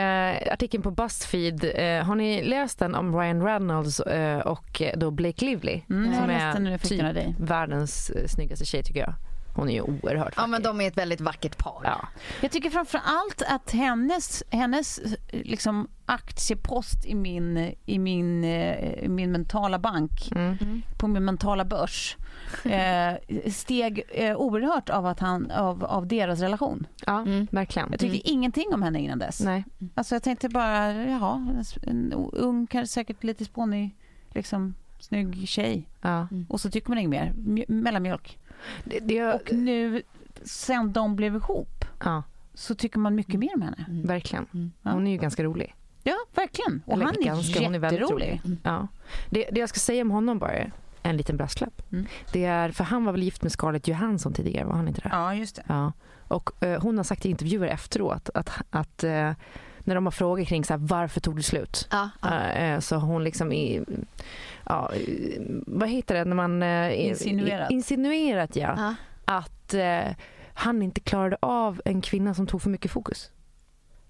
Speaker 1: eh, artikeln på Buzzfeed. Har ni läst den om Ryan Reynolds och då Blake Lively?
Speaker 3: Mm,
Speaker 1: Som är typ världens snyggaste tjej tycker jag. Hon är ju oerhört
Speaker 2: Ja, men
Speaker 1: vacker.
Speaker 2: de är ett väldigt vackert par.
Speaker 1: Ja.
Speaker 3: Jag tycker framför allt att hennes, hennes eh, liksom, aktiepost i min, i, min, eh, i min mentala bank,
Speaker 1: Mm.
Speaker 3: på min mentala börs, eh, steg eh, oerhört av, att han, av, av deras relation.
Speaker 1: ja,
Speaker 2: Mm.
Speaker 1: verkligen.
Speaker 3: Jag tyckte ingenting om henne innan dess.
Speaker 1: Nej.
Speaker 3: Alltså jag tänkte bara, jaha, en ung, kanske säkert lite spånig, liksom snygg tjej.
Speaker 1: Ja.
Speaker 3: Och så tycker man inget mer. Mj- mellanmjölk.
Speaker 1: Det, det,
Speaker 3: Och nu, sen de blev ihop,
Speaker 1: ja,
Speaker 3: så tycker man mycket mer om henne.
Speaker 1: verkligen.
Speaker 2: Mm.
Speaker 1: Hon är ju ganska rolig.
Speaker 3: Ja, verkligen. Och
Speaker 1: Eller
Speaker 3: han är
Speaker 1: ganska, hon är väldigt
Speaker 3: jätterolig.
Speaker 1: rolig. Ja. Det, det jag ska säga om honom bara, en liten brasklapp.
Speaker 3: Mm.
Speaker 1: Det är, för han var väl gift med Scarlett Johansson tidigare, var han inte det?
Speaker 3: Ja, just det.
Speaker 1: Ja. Och eh, hon har sagt i intervjuer efteråt att, att eh, när de har frågor kring så här, varför tog det slut?
Speaker 2: Ja, ja.
Speaker 1: Eh, så har hon liksom i, ja, i- vad heter det när man... eh,
Speaker 3: Insinuerat.
Speaker 1: Insinuerat ja.
Speaker 2: Ja.
Speaker 1: Att eh, han inte klarade av en kvinna som tog för mycket fokus.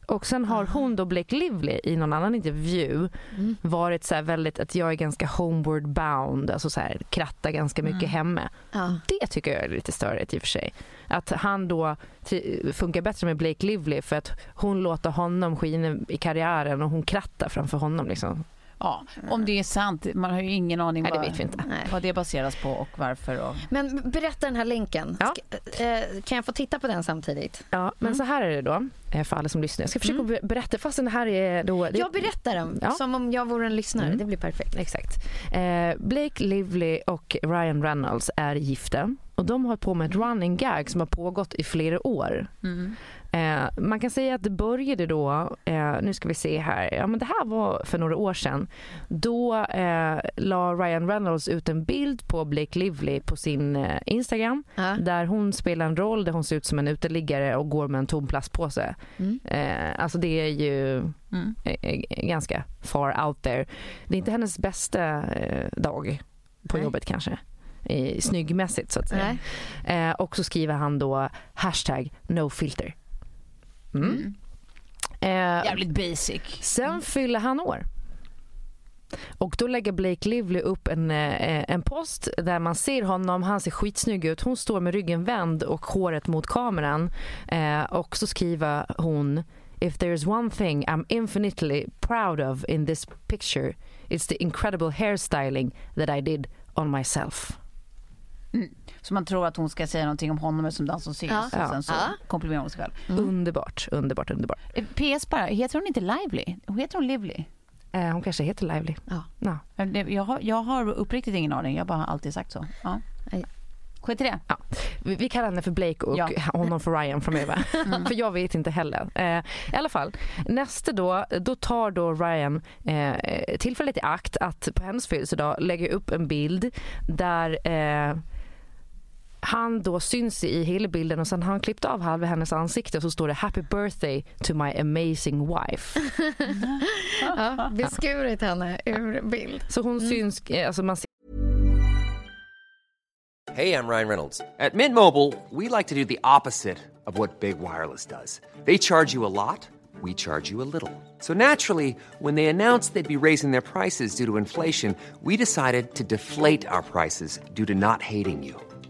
Speaker 1: Och sen har
Speaker 2: Aha.
Speaker 1: hon då Blake Lively i någon annan intervju
Speaker 2: Mm.
Speaker 1: varit så väldigt att jag är ganska homeward bound, alltså så här krattar ganska mycket
Speaker 3: Mm.
Speaker 1: hemma.
Speaker 2: Ja.
Speaker 1: Det tycker jag är lite störigt i och för sig. Att han då funkar bättre med Blake Lively för att hon låter honom skina i karriären och hon krattar framför honom liksom.
Speaker 3: Ja, om det är sant. Man har ju ingen aning
Speaker 1: Nej, det
Speaker 3: vad,
Speaker 1: vet vi inte.
Speaker 3: vad det baseras på och varför. Och...
Speaker 2: Men berätta den här länken.
Speaker 1: Ja.
Speaker 2: Ska, eh, kan jag få titta på den samtidigt?
Speaker 1: Ja, men så här är det då eh, för alla som lyssnar. Jag ska försöka be- berätta fast det här är då... Det,
Speaker 2: Jag berättar den
Speaker 1: Ja.
Speaker 2: som om jag vore en lyssnare.
Speaker 1: Mm.
Speaker 2: Det blir perfekt.
Speaker 1: Exakt. Eh, Blake Lively och Ryan Reynolds är gifta och de har på med ett running gag som har pågått i flera år. Eh, man kan säga att det började då, eh, nu ska vi se här, ja men det här var för några år sedan. Då eh, la Ryan Reynolds ut en bild på Blake Lively på sin eh, Instagram
Speaker 2: Ja.
Speaker 1: där hon spelar en roll där hon ser ut som en uteliggare och går med en tom plastpåse.
Speaker 2: Mm.
Speaker 1: Eh, alltså det är ju
Speaker 3: Mm.
Speaker 1: eh, eh, ganska far out there. Det är inte hennes bästa dag på
Speaker 2: Nej.
Speaker 1: jobbet kanske. I, snyggmässigt så att säga. Eh, och så skriver han då hashtag no filter. Mm. Eh,
Speaker 3: Jävligt basic.
Speaker 1: Sen fyller han år. Och då lägger Blake Lively upp en, eh, en post där man ser honom, han ser skitsnygg ut. Hon står med ryggen vänd och håret mot kameran. Eh, och så skriver hon If there's one thing I'm infinitely proud of in this picture it's the incredible hairstyling that I did on myself.
Speaker 3: Så man tror att hon ska säga någonting om honom som den som syns.
Speaker 2: Ja.
Speaker 3: Och sen så
Speaker 2: Ja.
Speaker 3: komplimerar hon sig själv.
Speaker 1: Underbart, underbart, underbart.
Speaker 3: Eh, PS bara, heter hon inte Lively? Heter hon Lively?
Speaker 1: Eh, hon kanske heter Lively.
Speaker 2: Ja.
Speaker 1: Ja.
Speaker 3: Jag har, jag har uppriktigt ingen aning, jag har bara alltid sagt så. Ja. Skit i det.
Speaker 1: Ja. Vi, vi kallar henne för Blake och
Speaker 3: Ja.
Speaker 1: honom för Ryan framöver. för jag vet inte heller. Eh, I alla fall, nästa då, då tar då Ryan eh, tillfället i akt att på hennes födelsedag lägga upp en bild där eh, han då syns i hela bilden och sen har han klippt av halva hennes ansikte och så står det Happy birthday to my amazing wife.
Speaker 2: Ja, beskurit henne ur bild.
Speaker 1: Så hon syns, eh, alltså man
Speaker 5: Hey, I'm Ryan Reynolds. At Mint Mobile, we like to do the opposite of what Big Wireless does. They charge you a lot, we charge you a little. So naturally, when they announced they'd be raising their prices due to inflation, we decided to deflate our prices due to not hating you.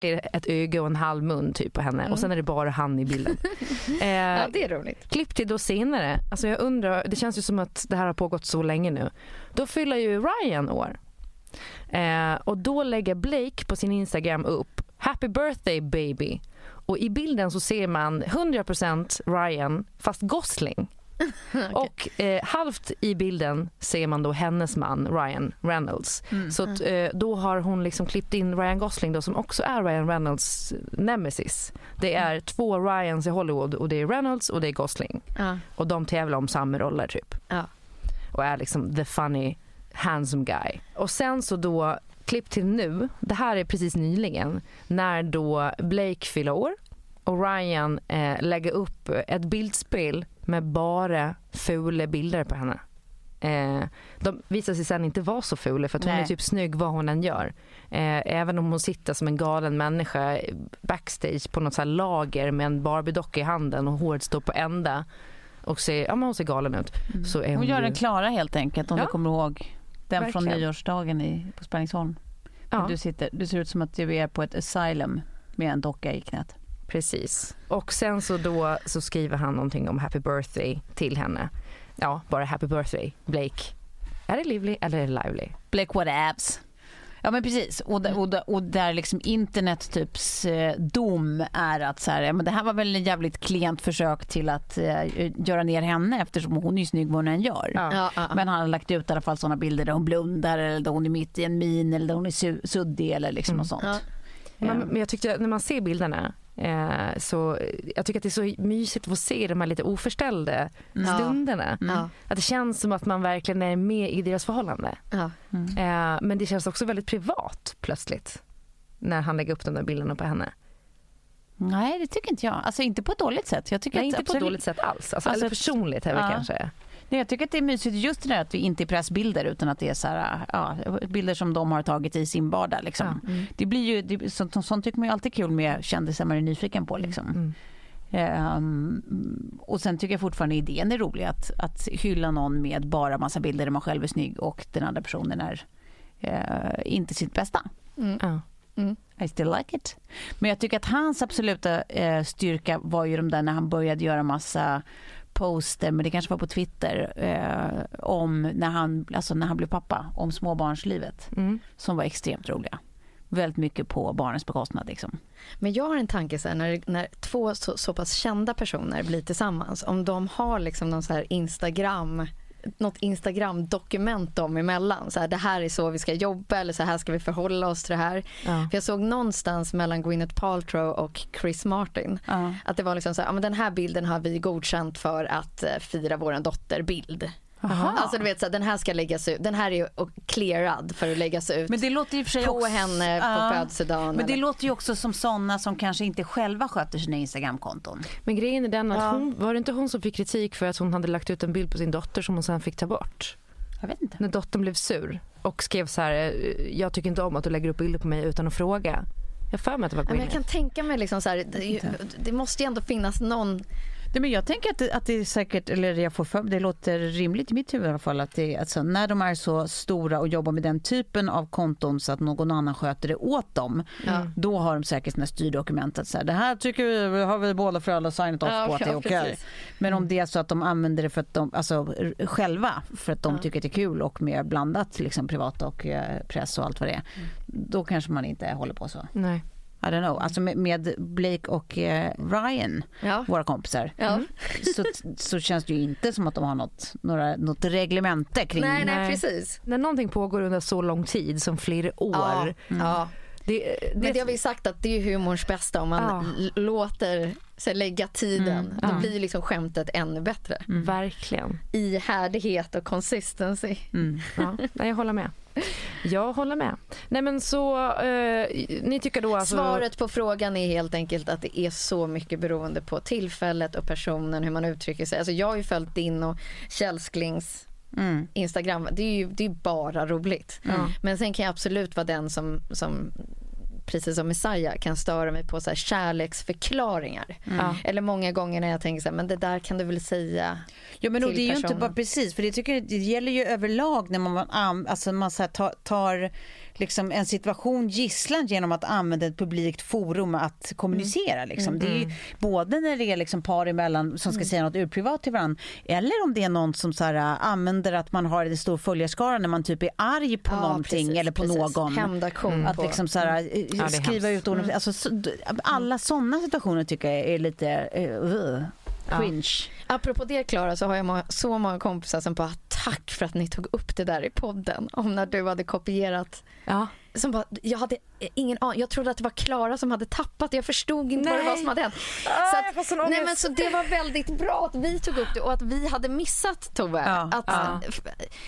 Speaker 1: Är ett öga och en halv mun typ på henne och sen är det bara han i bilden. eh,
Speaker 2: Ja, det är roligt.
Speaker 1: Klipp till då senare. Alltså jag undrar, det känns ju som att det här har pågått så länge nu. Då fyller ju Ryan år. Eh, och då lägger Blake på sin Instagram upp Happy birthday baby. Och i bilden så ser man 100% Ryan fast Gosling. Och eh, halvt i bilden ser man då hennes man Ryan Reynolds. Så att, eh, då har hon liksom klippt in Ryan Gosling då, som också är Ryan Reynolds nemesis. Det är två Ryans i Hollywood och det är Reynolds och det är Gosling.
Speaker 2: Ja.
Speaker 1: Och de tävlar om samma roller typ. Och är liksom the funny handsome guy. Och sen så då klipp till nu, det här är precis nyligen, när då Blake fyller år och Ryan eh, lägger upp ett bildspel med bara fula bilder på henne. Eh, de visar sig sen inte vara så fula för att hon
Speaker 3: Nej.
Speaker 1: är typ snygg vad hon än gör. Eh, även om hon sitter som en galen människa backstage på något så här lager med en Barbie-docka i handen och håret står på ända och ser, ja, men hon ser galen ut. Så är hon,
Speaker 3: Hon gör
Speaker 1: ju,
Speaker 3: den Klara helt enkelt, om
Speaker 1: Ja.
Speaker 3: du kommer ihåg. Den från
Speaker 1: Verkligen.
Speaker 3: nyårsdagen i, på Spänningsholm.
Speaker 1: ja,
Speaker 3: Du, sitter, du ser ut som att du är på ett asylum med en docka i knät.
Speaker 1: Precis. Och sen så då så skriver han någonting om happy birthday till henne. ja, bara happy birthday Blake. Är det Lively eller är det Lively?
Speaker 3: Blake what abs. Ja men precis och, där- och, där- och där liksom internet typs eh, dom är att så här, ja, men det här var väl en jävligt klent försök till att eh, göra ner henne eftersom hon är ju snygg vad hon än gör.
Speaker 1: Ja.
Speaker 2: Ja, ja, ja.
Speaker 3: Men han har lagt ut i alla fall sådana bilder där hon blundar eller där hon är mitt i en min eller där hon är su- suddig eller liksom något sånt.
Speaker 2: Ja.
Speaker 1: Men, men jag tyckte när man ser bilderna eh, så jag tycker att det är så mysigt att få se de här lite oförställda stunderna.
Speaker 2: Ja.
Speaker 1: Att det känns som att man verkligen är med i deras förhållande.
Speaker 2: Ja.
Speaker 1: Eh, men det känns också väldigt privat plötsligt. När han lägger upp de där bilderna på henne.
Speaker 3: Nej det tycker inte jag. Alltså inte på ett dåligt sätt. Jag tycker
Speaker 1: Nej,
Speaker 3: att
Speaker 1: inte på ett dåligt sätt alls. Alltså,
Speaker 3: Alltså,
Speaker 1: eller personligt är
Speaker 3: ja.
Speaker 1: kanske.
Speaker 3: Nej, jag tycker att det är mysigt just det där att vi inte är pressbilder utan att det är så här, ja, bilder som de har tagit i sin vardag. Liksom. Det blir ju, det, sånt, sånt tycker man ju alltid är kul med kändisar man är nyfiken på. Liksom. Ehm, och sen tycker jag fortfarande idén är rolig att, att hylla någon med bara massa bilder där man själv är snygg och den andra personen är eh, inte sitt bästa.
Speaker 1: Ja.
Speaker 3: I still like it. Men jag tycker att hans absoluta eh, styrka var ju de där när han började göra massa poster, men det kanske var på Twitter, eh, om när han, alltså när han blev pappa, om småbarnslivet.
Speaker 1: Mm.
Speaker 3: Som var extremt roliga. Väldigt mycket på barnens bekostnad. Liksom.
Speaker 2: Men jag har en tanke så här, när, när två så, så pass kända personer blir tillsammans, om de har liksom någon så här Instagram något Instagram-dokument dem emellan. Så här, det här är så vi ska jobba eller så här ska vi förhålla oss till det här.
Speaker 1: Ja.
Speaker 2: För jag såg någonstans mellan Gwyneth Paltrow och Chris Martin
Speaker 3: Ja.
Speaker 2: att det var liksom så här, ja, men den här bilden har vi godkänt för att eh, fira vår dotter bild.
Speaker 3: Aha.
Speaker 2: Alltså du vet så här, den här ska läggas ut, den här är och clearad för att läggas ut
Speaker 3: Men det låter och för sig
Speaker 2: på
Speaker 3: också,
Speaker 2: henne på
Speaker 3: Ja.
Speaker 2: födelsedagen.
Speaker 3: Men det
Speaker 2: eller-
Speaker 3: låter ju också som sådana som kanske inte själva sköter sina Instagramkonton.
Speaker 1: Men grejen är den att
Speaker 2: Ja.
Speaker 1: hon, var det inte hon som fick kritik för att hon hade lagt ut en bild på sin dotter som hon sen fick ta bort?
Speaker 3: Jag vet inte.
Speaker 1: När dottern blev sur och skrev så här, eh, jag tycker inte om att du lägger upp bilder på mig utan att fråga. Jag för mig att det var
Speaker 2: men jag
Speaker 1: Gwyneth.
Speaker 2: kan tänka mig liksom så här, det, ju- det måste ju ändå finnas någon
Speaker 3: Nej, men jag tänker att det, att det är säkert, eller jag får för, det låter rimligt i mitt huvud i alla fall, att det, alltså, när de är så stora och jobbar med den typen av konton så att någon annan sköter det åt dem, då har de säkert sina styrdokument att så här, det här tycker vi, har vi båda föräldrar signat off
Speaker 2: Ja,
Speaker 3: på att det är
Speaker 2: ja,
Speaker 3: okej.
Speaker 2: precis.
Speaker 3: Men om det är så att de använder det för att de, alltså själva, för att de tycker att det är kul och med blandat liksom privat och eh, press och allt vad det är, då kanske man inte håller på så.
Speaker 1: Nej.
Speaker 3: I don't know. Alltså med, med Blake och eh, Ryan,
Speaker 2: Ja.
Speaker 3: våra kompisar,
Speaker 2: Ja.
Speaker 3: så, så känns det ju inte som att de har något, några, något reglemente kring
Speaker 2: Nej, nej,
Speaker 1: Nej.
Speaker 2: precis.
Speaker 1: När någonting pågår under så lång tid som flera år.
Speaker 2: Ja, ja.
Speaker 1: Det, det,
Speaker 2: har vi sagt att det är humorns bästa om man
Speaker 1: Ja.
Speaker 2: låter sig lägga tiden. Då
Speaker 1: ja.
Speaker 2: blir liksom skämtet ännu bättre.
Speaker 1: Verkligen.
Speaker 2: I härdighet och consistency.
Speaker 1: Ja, nej, jag håller med. Jag håller med. Nej men så, eh, ni tycker då alltså...
Speaker 2: Svaret på frågan är helt enkelt att det är så mycket beroende på tillfället och personen, hur man uttrycker sig. Alltså jag har ju följt din och Källsklings
Speaker 3: Mm.
Speaker 2: Instagram. Det är ju det är bara roligt. Men sen kan jag absolut vara den som, som precis som Messiah kan störa mig på så här kärleksförklaringar.
Speaker 3: Mm.
Speaker 2: Eller många gånger när jag tänker så här, men det där kan du väl säga
Speaker 3: Ja men och
Speaker 2: till
Speaker 3: det är ju inte
Speaker 2: personen.
Speaker 3: bara precis för det tycker jag, det gäller ju överlag när man, alltså man så här tar, tar liksom en situation gisslan genom att använda ett publikt forum att kommunicera. Liksom. Det är ju både när det är liksom par emellan som ska säga något urprivat till varandra eller om det är någon som så här, äh, använder att man har en stor följarskara när man typ är arg på
Speaker 2: Ja,
Speaker 3: någonting
Speaker 2: precis,
Speaker 3: eller på
Speaker 2: precis.
Speaker 3: någon.
Speaker 2: Hämndaktion
Speaker 3: Att liksom så här, äh,
Speaker 1: det är
Speaker 3: skriva ut ord. Alltså, alla sådana situationer tycker jag är lite uh, cringe.
Speaker 2: Apropå det Klara så har jag må- så många kompisar som bara tack för att ni tog upp det där i podden om när du hade kopierat
Speaker 1: Ja.
Speaker 2: som bara, jag hade ingen aning, jag trodde att det var Klara som hade tappat det. jag förstod inte vad det
Speaker 1: Nej.
Speaker 2: var som hade hänt.
Speaker 1: Ah,
Speaker 2: så,
Speaker 1: sån
Speaker 2: nej, men, så det var väldigt bra att vi tog upp det och att vi hade missat Tove.
Speaker 3: Ja,
Speaker 2: att,
Speaker 1: ja.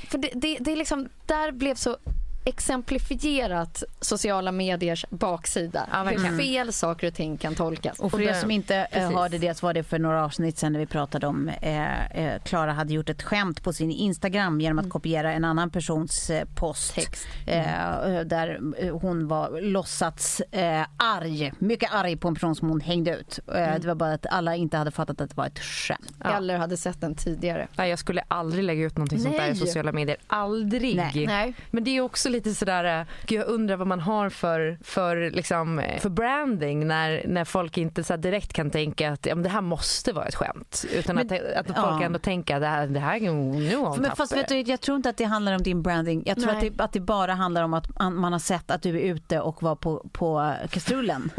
Speaker 2: För det, det, det är liksom, där blev så exemplifierat sociala mediers baksida.
Speaker 1: Ja,
Speaker 2: hur fel saker och ting kan tolkas.
Speaker 3: Och för er som inte eh,
Speaker 2: precis.
Speaker 3: hörde det så var det för några avsnitt sen när vi pratade om eh, eh, Klara hade gjort ett skämt på sin Instagram genom att kopiera en annan persons eh, post.
Speaker 2: Text.
Speaker 3: Eh, där hon var låtsats eh, arg, mycket arg på en person som hon hängde ut. Eh, Det var bara att alla inte hade fattat att det var ett skämt.
Speaker 2: Eller hade sett den tidigare.
Speaker 1: Nej, jag skulle aldrig lägga ut någonting sånt där i
Speaker 2: Nej.
Speaker 1: sociala medier. Aldrig.
Speaker 3: Nej.
Speaker 2: Nej.
Speaker 1: Men det är också lite lite sådär, gud jag undrar vad man har för, för, liksom, för branding när, när folk inte så direkt kan tänka att ja, men det här måste vara ett skämt. Utan
Speaker 3: Men-
Speaker 1: att, att folk
Speaker 3: ja.
Speaker 1: ändå tänker att det här, det här nu har hon
Speaker 3: Men fast vet du, jag tror inte att det handlar om din branding. Jag tror att det, att det bara handlar om att man har sett att du är ute och var på, på kastrullen.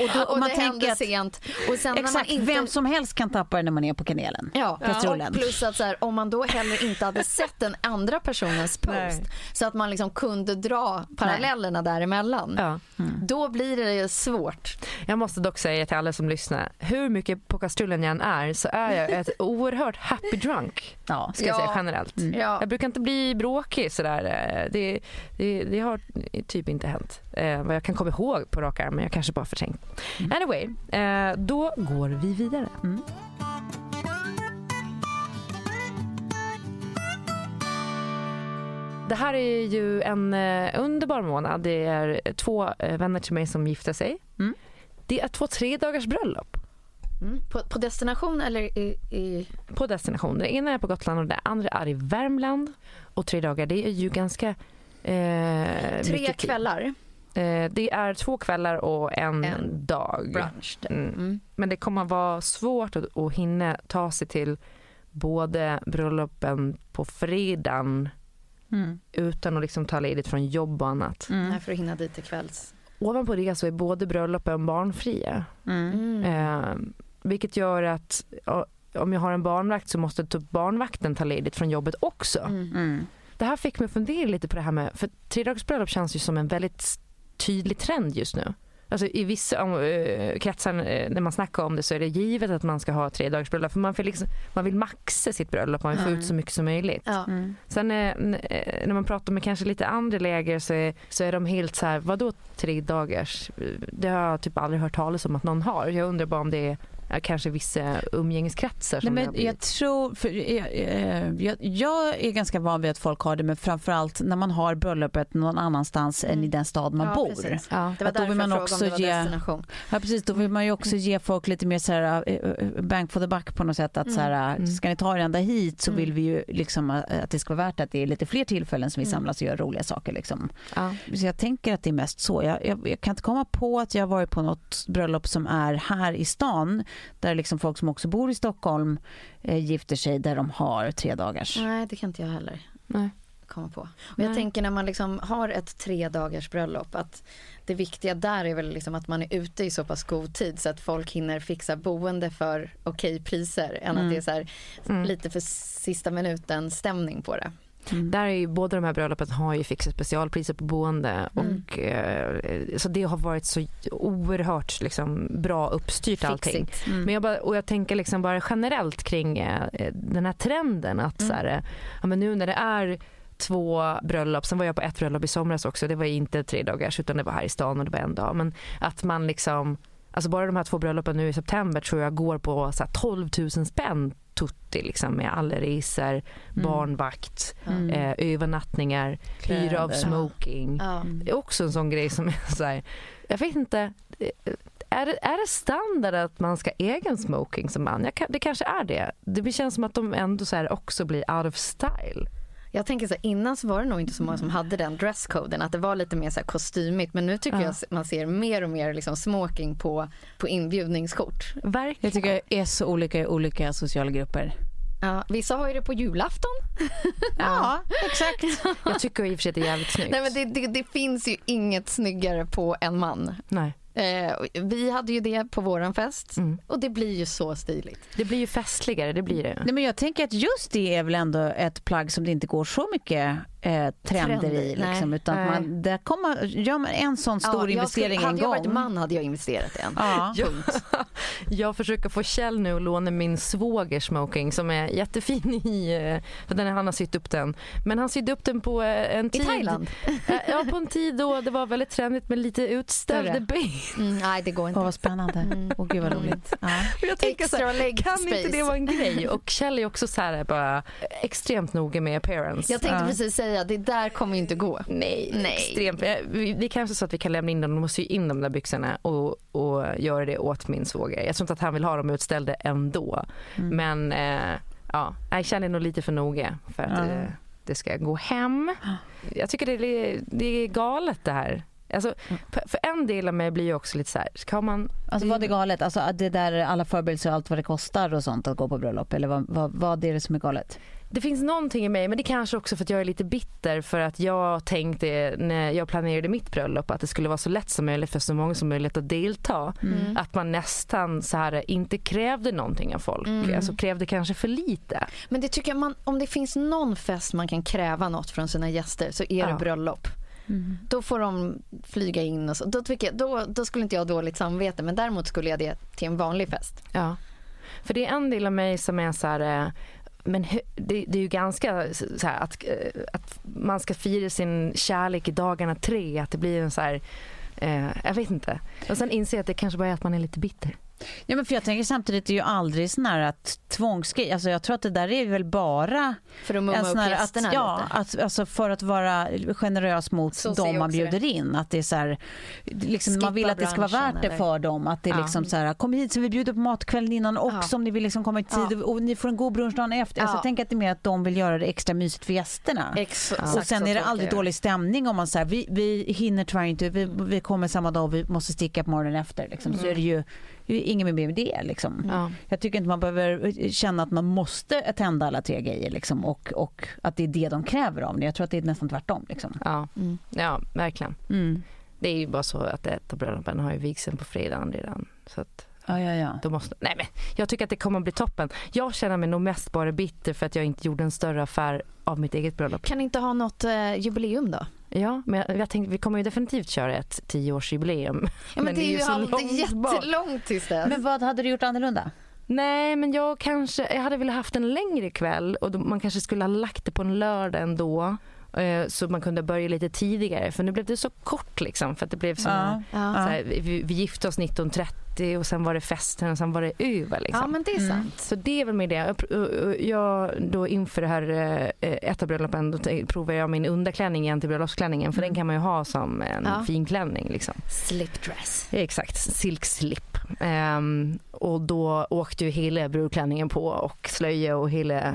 Speaker 3: och då,
Speaker 2: Och
Speaker 3: man
Speaker 2: det
Speaker 3: tänker att,
Speaker 2: sent. Och sen när man
Speaker 3: Exakt,
Speaker 2: inte...
Speaker 3: vem som helst kan tappa det när man är på kanelen.
Speaker 2: Ja,
Speaker 3: Kastrullen.
Speaker 2: och plus att så här, om man då heller inte hade sett den andra personens post
Speaker 1: Nej.
Speaker 2: så att man liksom kunde dra parallellerna däremellan.
Speaker 1: Ja.
Speaker 2: Då blir det svårt.
Speaker 1: Jag måste dock säga till alla som lyssnar, hur mycket på kastrullen jag än är så är jag ett oerhört happy drunk.
Speaker 3: Ja.
Speaker 1: Ska jag
Speaker 2: Ja.
Speaker 1: säga generellt.
Speaker 2: Ja.
Speaker 1: Jag brukar inte bli bråkig sådär. eh, Det, det, det har typ inte hänt. Eh, vad jag kan komma ihåg på rak arm, men jag kanske bara förträngt. Anyway, eh, då går vi vidare. Det här är ju en eh, underbar månad. Det är två eh, vänner till mig som gifter sig.
Speaker 3: Mm.
Speaker 1: Det är två tre dagars bröllop
Speaker 2: Mm. På, på destination eller i... i...
Speaker 1: på destination. Det ena är på Gotland och det andra är i Värmland. Och tre dagar, det är ju ganska eh,
Speaker 2: Tre kvällar
Speaker 1: Eh, det är två kvällar och en,
Speaker 2: En
Speaker 1: dag.
Speaker 2: brunch.
Speaker 1: Mm.
Speaker 2: Mm.
Speaker 1: Men det kommer vara svårt att, att hinna ta sig till både bröllopen på fredagen
Speaker 3: Mm.
Speaker 1: utan att liksom ta ledigt från jobb och annat.
Speaker 3: Mm.
Speaker 2: Nej, för att hinna dit till kvälls.
Speaker 1: Ovanpå det så är både bröllopen barnfria.
Speaker 3: Mm.
Speaker 1: Eh, vilket gör att om jag har en barnvakt så måste typ barnvakten ta ledigt från jobbet också.
Speaker 2: Mm.
Speaker 3: Mm.
Speaker 1: Det här fick mig att fundera lite på det här med, för tredagarsbröllop känns ju som en väldigt tydlig trend just nu. Alltså i vissa om, eh, kretsar eh, när man snackar om det så är det givet att man ska ha tre dagars bröllop för man vill, liksom, man vill maxa sitt bröllop, man vill få
Speaker 3: Mm.
Speaker 1: ut så mycket som möjligt.
Speaker 2: Ja.
Speaker 3: Mm.
Speaker 1: Sen eh, eh, när man pratar med kanske lite andra läger så är, så är de helt så här, vadå tre dagars? Det har jag typ aldrig hört talas om att någon har. Jag undrar bara om det är kanske vissa umgängeskretsar
Speaker 3: Nej,
Speaker 1: som det har
Speaker 3: men jag tror, för, jag, eh, jag, jag är ganska van vid att folk har det men framförallt när man har bröllopet någon annanstans än i den stad man
Speaker 2: Ja,
Speaker 3: bor.
Speaker 2: precis.
Speaker 1: Ja.
Speaker 2: Det var
Speaker 3: Att då
Speaker 2: därför
Speaker 3: vill man
Speaker 2: jag
Speaker 3: också
Speaker 2: frågade om det var
Speaker 3: ge-
Speaker 2: destination.
Speaker 3: Ja precis, då vill man ju också ge folk lite mer så här, eh, eh, bang for the buck på något sätt. Att så här,
Speaker 1: Mm.
Speaker 3: ska ni ta er ända hit så
Speaker 2: Mm.
Speaker 3: vill vi ju liksom att det ska vara värt att det är lite fler tillfällen som vi samlas och gör roliga saker. Liksom.
Speaker 1: Ja.
Speaker 3: Så jag tänker att det är mest så. Jag, jag, jag kan inte komma på att jag har varit på något bröllop som är här i stan där liksom folk som också bor i Stockholm eh, gifter sig där de har tre dagars.
Speaker 2: Nej, det kan inte jag heller
Speaker 1: Nej.
Speaker 2: komma på. Och jag
Speaker 1: Nej.
Speaker 2: tänker när man liksom har ett tre dagars bröllop att det viktiga där är väl liksom att man är ute i så pass god tid så att folk hinner fixa boende för okej priser än att det är så här
Speaker 1: Mm.
Speaker 2: lite för sista minuten stämning på det.
Speaker 1: Där är ju båda de här bröllopen har ju fixat specialpriser på boende
Speaker 2: Mm.
Speaker 1: och eh, så det har varit så oerhört liksom, bra uppstyrt allting.
Speaker 3: Mm.
Speaker 1: Men jag bara, och jag tänker liksom bara generellt kring eh, den här trenden att så här, eh, ja, men nu när det är två bröllop, sen var jag på ett bröllop i somras också, det var inte tre dagars utan det var här i stan och det var en dag. Men att man liksom, alltså bara de här två bröllopen nu i september tror jag går på så här 12 000 spänn tutti liksom med alla resor, barnvakt,
Speaker 3: Mm.
Speaker 1: eh, övernattningar, hyra av smoking.
Speaker 2: Ja.
Speaker 1: Det är också en sån grej som är så här, jag vet inte, eh, är det, är det standard att man ska äga en smoking som man? Jag det kanske är det. Det känns som att de ändå så här också blir out of style.
Speaker 2: Jag tänker så här, innan så var det nog inte så många som hade den dresscoden, att det var lite mer så kostymigt. Men nu tycker
Speaker 1: Ja.
Speaker 2: jag man ser mer och mer liksom smoking på, på inbjudningskort.
Speaker 1: Verkligen.
Speaker 3: Jag tycker det är så olika i olika sociala grupper.
Speaker 2: Ja, vissa har ju det på julafton.
Speaker 3: Ja, exakt.
Speaker 1: Jag tycker i och för sig att det är jävligt snyggt.
Speaker 2: Nej, men det, det, det finns ju inget snyggare på en man.
Speaker 1: Nej.
Speaker 2: Eh, vi hade ju det på våran fest
Speaker 1: Mm.
Speaker 2: och det blir ju så stiligt.
Speaker 1: Det blir ju festligare, det blir det.
Speaker 3: Nej, men jag tänker att just det är väl ändå ett plagg som det inte går så mycket eh, trender,
Speaker 2: Trender,
Speaker 3: i. Liksom,
Speaker 2: nej.
Speaker 3: utan att
Speaker 1: Nej.
Speaker 3: man, där kommer, gör man en sån stor
Speaker 2: Ja, jag
Speaker 3: investering
Speaker 2: skulle,
Speaker 3: en
Speaker 2: hade jag
Speaker 3: gång.
Speaker 2: varit man hade jag investerat i en.
Speaker 3: Ja.
Speaker 1: Jag, jag försöker få Kjell nu att låna min svåger smoking som är jättefin i, eh, för den, han har sytt upp den. Men han sydde upp den på eh, en
Speaker 2: I
Speaker 1: tid.
Speaker 2: Thailand?
Speaker 1: Eh, Ja, på en tid då det var väldigt trendigt med lite utställda
Speaker 2: Större.
Speaker 1: ben.
Speaker 2: Mm, nej, det går inte.
Speaker 3: Åh, vad spännande. Åh, gud vad roligt. Ja.
Speaker 1: Och jag tänker så
Speaker 2: Extra
Speaker 1: här,
Speaker 2: leg
Speaker 1: kan
Speaker 2: space.
Speaker 1: inte det vara en grej? Och Kjell är också så här bara extremt noga med appearance.
Speaker 2: Jag tänkte
Speaker 3: Ja.
Speaker 2: precis säga, det där kommer ju inte gå.
Speaker 1: Nej,
Speaker 2: Nej.
Speaker 1: extremt. Eh, Det är kanske så att vi kan lämna in dem, de måste sy in de där byxorna och, och göra det åt min svåger. Jag tror inte att han vill ha dem utställda ändå.
Speaker 3: Mm.
Speaker 1: Men eh, ja, jag känner nog lite för noga för att
Speaker 3: Ja.
Speaker 1: eh, det ska gå hem. Jag tycker det är, det är galet det här. Alltså, för- för en del av mig blir ju också lite så här, ska man...
Speaker 3: Alltså vad är galet? Alltså det där alla förberedelser och allt vad det kostar och sånt att gå på bröllop eller vad, vad, vad är det som är galet?
Speaker 1: Det finns någonting i mig, men det kanske också för att jag är lite bitter för att jag tänkte när jag planerade mitt bröllop att det skulle vara så lätt som möjligt för så många som möjligt att delta.
Speaker 2: Mm.
Speaker 1: Att man nästan så här inte krävde någonting av folk,
Speaker 2: Mm.
Speaker 1: alltså krävde kanske för lite.
Speaker 2: Men det tycker jag man, om det finns någon fest man kan kräva något från sina gäster så är det
Speaker 1: Ja.
Speaker 2: bröllop. Då får de flyga in och så. Då, tycker jag, då, då skulle inte jag ha dåligt samvete men däremot skulle jag det till en vanlig fest.
Speaker 1: Ja. För det är en del av mig som är så här, eh, men det, det är ju ganska så här att, eh, att man ska fira sin kärlek i dagarna tre, att det blir en så här, eh, jag vet inte. Och sen inser jag att det kanske bara är att man är lite bitter.
Speaker 3: Ja men för jag tänker samtidigt det är ju aldrig sån här att tvångsgrej, alltså jag tror att det där är väl bara
Speaker 2: För att mumma upp
Speaker 3: här att, ja, att, alltså för att vara generös mot
Speaker 2: Så
Speaker 3: dem man bjuder in. Att det är så här, liksom, man vill att det ska vara värt det
Speaker 2: eller-
Speaker 3: för dem. Att det är
Speaker 1: Ja.
Speaker 3: liksom så här, kom hit så vi bjuder på matkvällen innan också
Speaker 2: Ja.
Speaker 3: om ni vill liksom komma i tid
Speaker 2: Ja.
Speaker 3: och, och ni får en god brunch dagen efter. Alltså,
Speaker 2: Ja.
Speaker 3: jag tänker att det är mer att de vill göra det extra mysigt för gästerna.
Speaker 2: Ex-
Speaker 3: Och
Speaker 2: exakt
Speaker 3: sen är det aldrig dålig stämning om man säger vi, vi hinner tyvärr inte, vi, vi kommer samma dag och vi måste sticka på morgonen efter. Liksom. Så är det ju det är inget mer med det. Liksom.
Speaker 1: Ja.
Speaker 3: Jag tycker inte man behöver känna att man måste attenda alla tre grejer liksom, och, och att det är det de kräver av en. Jag tror att det är nästan tvärtom. Liksom.
Speaker 1: Ja, ja verkligen.
Speaker 3: Mm.
Speaker 1: Det är ju bara så att ett av bröllopen har ju vigseln på fredagen redan. Så att
Speaker 3: Ja, ja, ja.
Speaker 1: då måste, nej men jag tycker att det kommer att bli toppen. Jag känner mig nog mest bara bitter för att jag inte gjorde en större affär av mitt eget bröllop.
Speaker 2: Kan ni inte ha något eh, jubileum då?
Speaker 1: Ja, men jag, jag tänkte vi kommer ju definitivt köra ett tioårsjubileum.
Speaker 2: Ja, men, det är ju,
Speaker 1: så
Speaker 2: all- det är
Speaker 1: långt bak.
Speaker 2: jättelångt tills dess.
Speaker 3: Men vad hade du gjort annorlunda?
Speaker 1: Nej, men jag kanske, jag hade velat haft en längre kväll och då, man kanske skulle ha lagt det på en lördag ändå. eh, Så man kunde börja lite tidigare för nu blev det så kort liksom för att det blev som
Speaker 3: Ja.
Speaker 1: så här, vi, vi gifte oss 1930 och sen var det festen och sen var det över liksom.
Speaker 2: ja men det är sant.
Speaker 1: Så det är väl med det. Jag, då inför det här eh, ett av bröllopen då provar jag min underklänning igen till bröllopsklänningen för den kan man ju ha som en
Speaker 2: Ja.
Speaker 1: fin klänning liksom.
Speaker 2: Slipdress.
Speaker 1: Exakt, silkslip. Ehm, och då åkte ju hela brudklänningen på och slöja och hela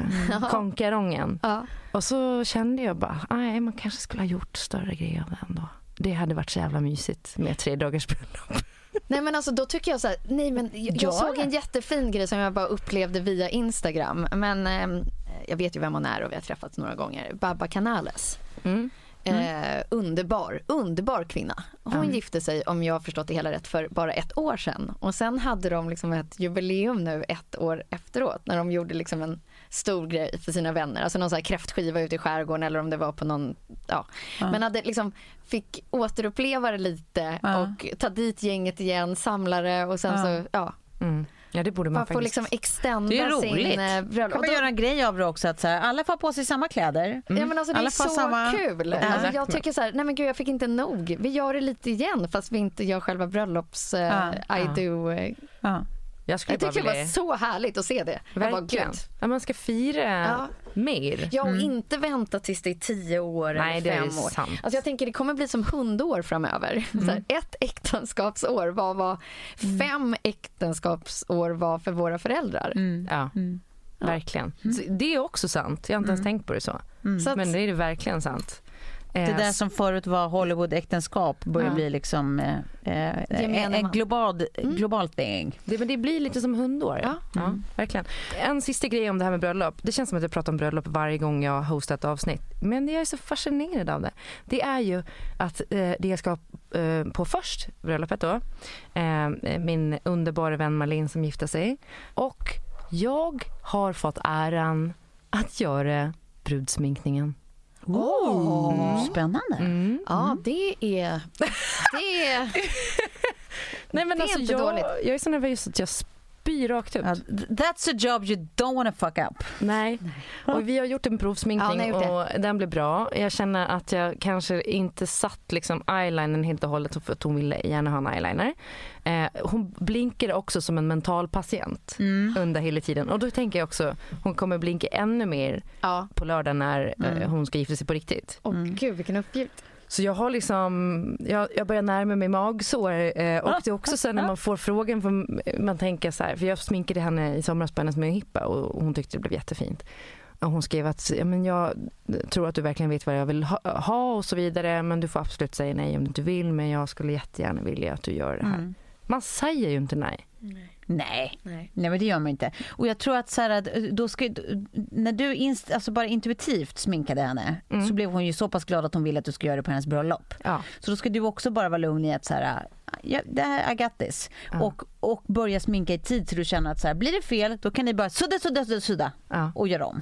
Speaker 1: konkarongen.
Speaker 2: Ja.
Speaker 1: Och så kände jag bara, nej man kanske skulle ha gjort större grejer av det ändå. Det hade varit så jävla mysigt med tre dagars bröllop.
Speaker 2: Nej men alltså då tycker jag så här, nej men jag, jag
Speaker 3: Ja.
Speaker 2: såg en jättefin grej som jag bara upplevde via Instagram. Men ehm, jag vet ju vem hon är och vi har träffats några gånger. Baba Canales.
Speaker 1: Mm.
Speaker 2: Eh, underbar, underbar kvinna. Hon gifte sig, om jag har förstått det hela rätt, för bara ett år sedan. Och sen hade de liksom ett jubileum nu ett år efteråt när de gjorde liksom en stor grej för sina vänner. Alltså någon sån här kräftskiva ute i skärgården eller om det var på någon, ja. Men hade liksom, fick återuppleva det lite
Speaker 3: Ja.
Speaker 2: och ta dit gänget igen, samla det och sen
Speaker 3: Ja.
Speaker 2: så, ja.
Speaker 1: Mm. Ja det borde man
Speaker 2: Man får
Speaker 1: faktiskt.
Speaker 2: liksom extenda
Speaker 3: Det är
Speaker 2: sin
Speaker 3: roligt.
Speaker 2: eh, bröllop.
Speaker 3: kan
Speaker 2: Och
Speaker 3: man
Speaker 2: då-
Speaker 3: göra en grej av det också. Att så här, alla får på sig samma kläder.
Speaker 2: Ja men alltså det
Speaker 3: Alla
Speaker 2: är så
Speaker 3: samma-
Speaker 2: kul.
Speaker 3: Ja.
Speaker 2: Alltså, jag tycker så här, nej men gud jag fick inte nog. Vi gör det lite igen fast vi inte gör själva bröllops eh,
Speaker 3: Ja,
Speaker 2: I
Speaker 1: ja.
Speaker 2: do. eh.
Speaker 3: Ja.
Speaker 1: Jag skulle
Speaker 2: Jag
Speaker 1: bara
Speaker 2: tycker det
Speaker 1: vilja...
Speaker 2: var så härligt att se det. Jag bara,
Speaker 1: Verkligen. Ja, man ska fira
Speaker 2: Ja.
Speaker 1: mer.
Speaker 2: Ja och inte vänta tills det är tio år
Speaker 1: Nej, det
Speaker 2: eller
Speaker 1: är
Speaker 2: fem år.
Speaker 1: sant.
Speaker 2: Alltså jag tänker det kommer bli som hundår framöver. Så här, ett äktenskapsår var vad fem äktenskapsår var för våra föräldrar.
Speaker 1: Ja, verkligen. Det är också sant. Jag har inte ens tänkt på det så. Men det är det verkligen sant.
Speaker 3: Det
Speaker 1: Eh,
Speaker 3: där som förut var Hollywood-äktenskap börjar
Speaker 1: Ja.
Speaker 3: bli liksom eh, eh, en, en
Speaker 2: man.
Speaker 3: global, global thing.
Speaker 1: Det, men det blir lite som hundår. Ja. Ja, verkligen. En sista grej om det här med bröllop. Det känns som att jag pratar om bröllop varje gång jag hostar ett avsnitt. Men jag är så fascinerad av det. Det är ju att eh, det jag ska eh, på först, bröllopet då, eh, min underbara vän Malin som gifte sig. Och jag har fått äran att göra brudsminkningen.
Speaker 3: Oh. Spännande.
Speaker 1: Mm.
Speaker 2: ja det är, det är
Speaker 1: Nej, men
Speaker 2: Det är
Speaker 1: alltså,
Speaker 2: inte
Speaker 1: jag,
Speaker 2: dåligt.
Speaker 1: jag är så nervös att jag spyr rakt ut.
Speaker 3: Ja, that's a job you don't wanna fuck up.
Speaker 1: Nej. Och vi har gjort en
Speaker 2: Ja,
Speaker 1: provsminkning
Speaker 2: gjort
Speaker 1: och den blev bra. Jag känner att jag kanske inte satt liksom eyelinern helt och hållet för att hon ville gärna ha en eyeliner. Eh, hon blinkade också som en mental patient under hela tiden. Och då tänker jag också hon kommer blinka ännu mer
Speaker 2: ja.
Speaker 1: på lördag när eh, hon ska gifta sig på riktigt.
Speaker 2: Och gud vilken uppgift.
Speaker 1: Så jag har liksom, jag, jag börjar närma mig magsår eh, och det är också så när man får frågan, för man tänker så här, för jag sminkade henne i somras på hennes möhippa och hon tyckte det blev jättefint. Och hon skrev att ja, men jag tror att du verkligen vet vad jag vill ha, ha och så vidare men du får absolut säga nej om du inte vill men jag skulle jättegärna vilja att du gör det här.
Speaker 3: Mm.
Speaker 1: Man säger ju inte nej.
Speaker 3: Nej. Nej. men det gör man inte. Och jag tror att så här, att, då ska, när du inst, alltså bara intuitivt sminkade henne
Speaker 1: Mm.
Speaker 3: så blev hon ju så pass glad att hon ville att du ska göra det på hennes bröllop.
Speaker 1: Ja.
Speaker 3: Så då ska du också bara vara lugn i att så här, ja, det här, I got this.
Speaker 1: Ja.
Speaker 3: Och, och börja sminka i tid till du känner att så här, blir det fel då kan ni bara sudda, sudda, sudda, sudda
Speaker 1: Ja.
Speaker 3: och göra om.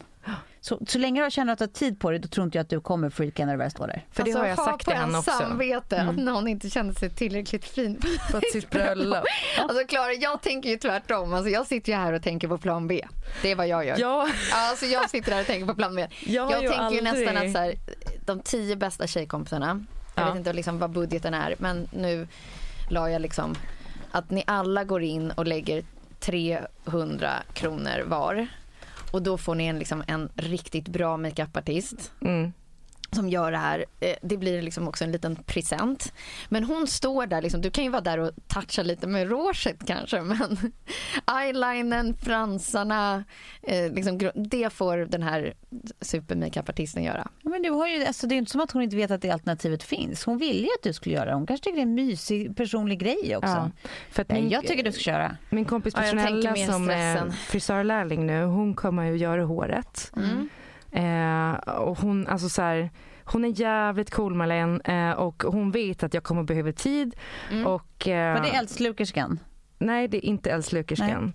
Speaker 3: Så, så länge du känner att du har tid på dig då tror inte jag att du kommer freaka när det väl står där.
Speaker 1: För det har jag
Speaker 2: ha
Speaker 1: sagt till henne
Speaker 2: en
Speaker 1: också.
Speaker 2: samvete
Speaker 3: Mm.
Speaker 2: att när hon inte kände sig tillräckligt fin
Speaker 1: På sitt bröllop.
Speaker 2: Alltså Klara, jag tänker ju tvärtom. Alltså, jag sitter ju här och tänker på plan B. Det är vad jag gör.
Speaker 1: Ja.
Speaker 2: Alltså, jag sitter här och tänker på plan B.
Speaker 1: Jag
Speaker 2: jag
Speaker 1: ju
Speaker 2: tänker ju
Speaker 1: aldrig-
Speaker 2: nästan att så här, de tio bästa tjejkompisarna, jag
Speaker 1: Ja.
Speaker 2: vet inte liksom vad budgeten är, men nu la jag liksom att ni alla går in och lägger 300 kronor var. Och då får ni en, liksom, en riktigt bra makeupartist
Speaker 1: Mm
Speaker 2: som gör det här. Eh, Det blir liksom också en liten present. Men hon står där, liksom, du kan ju vara där och toucha lite med rouget kanske men eyelinern, fransarna, eh, liksom, det får den här super-makeupartisten göra.
Speaker 3: Ja, Men du har ju, alltså det är inte som att hon inte vet att det alternativet finns. Hon ville ju att du skulle göra det. Hon kanske tycker det är en mysig personlig grej också.
Speaker 1: Ja. För min,
Speaker 3: jag tycker du ska köra.
Speaker 1: min kompis
Speaker 2: Ja,
Speaker 1: Petronella
Speaker 2: mer
Speaker 1: som är frisörlärling nu, hon kommer ju göra håret.
Speaker 2: Mm.
Speaker 1: Eh, och hon, alltså så här, hon är jävligt cool Marlene eh, och hon vet att jag kommer behöva tid.
Speaker 2: Mm.
Speaker 1: Och, eh,
Speaker 3: Var det eldslukerskan?
Speaker 1: Nej, det är inte eldslukerskan.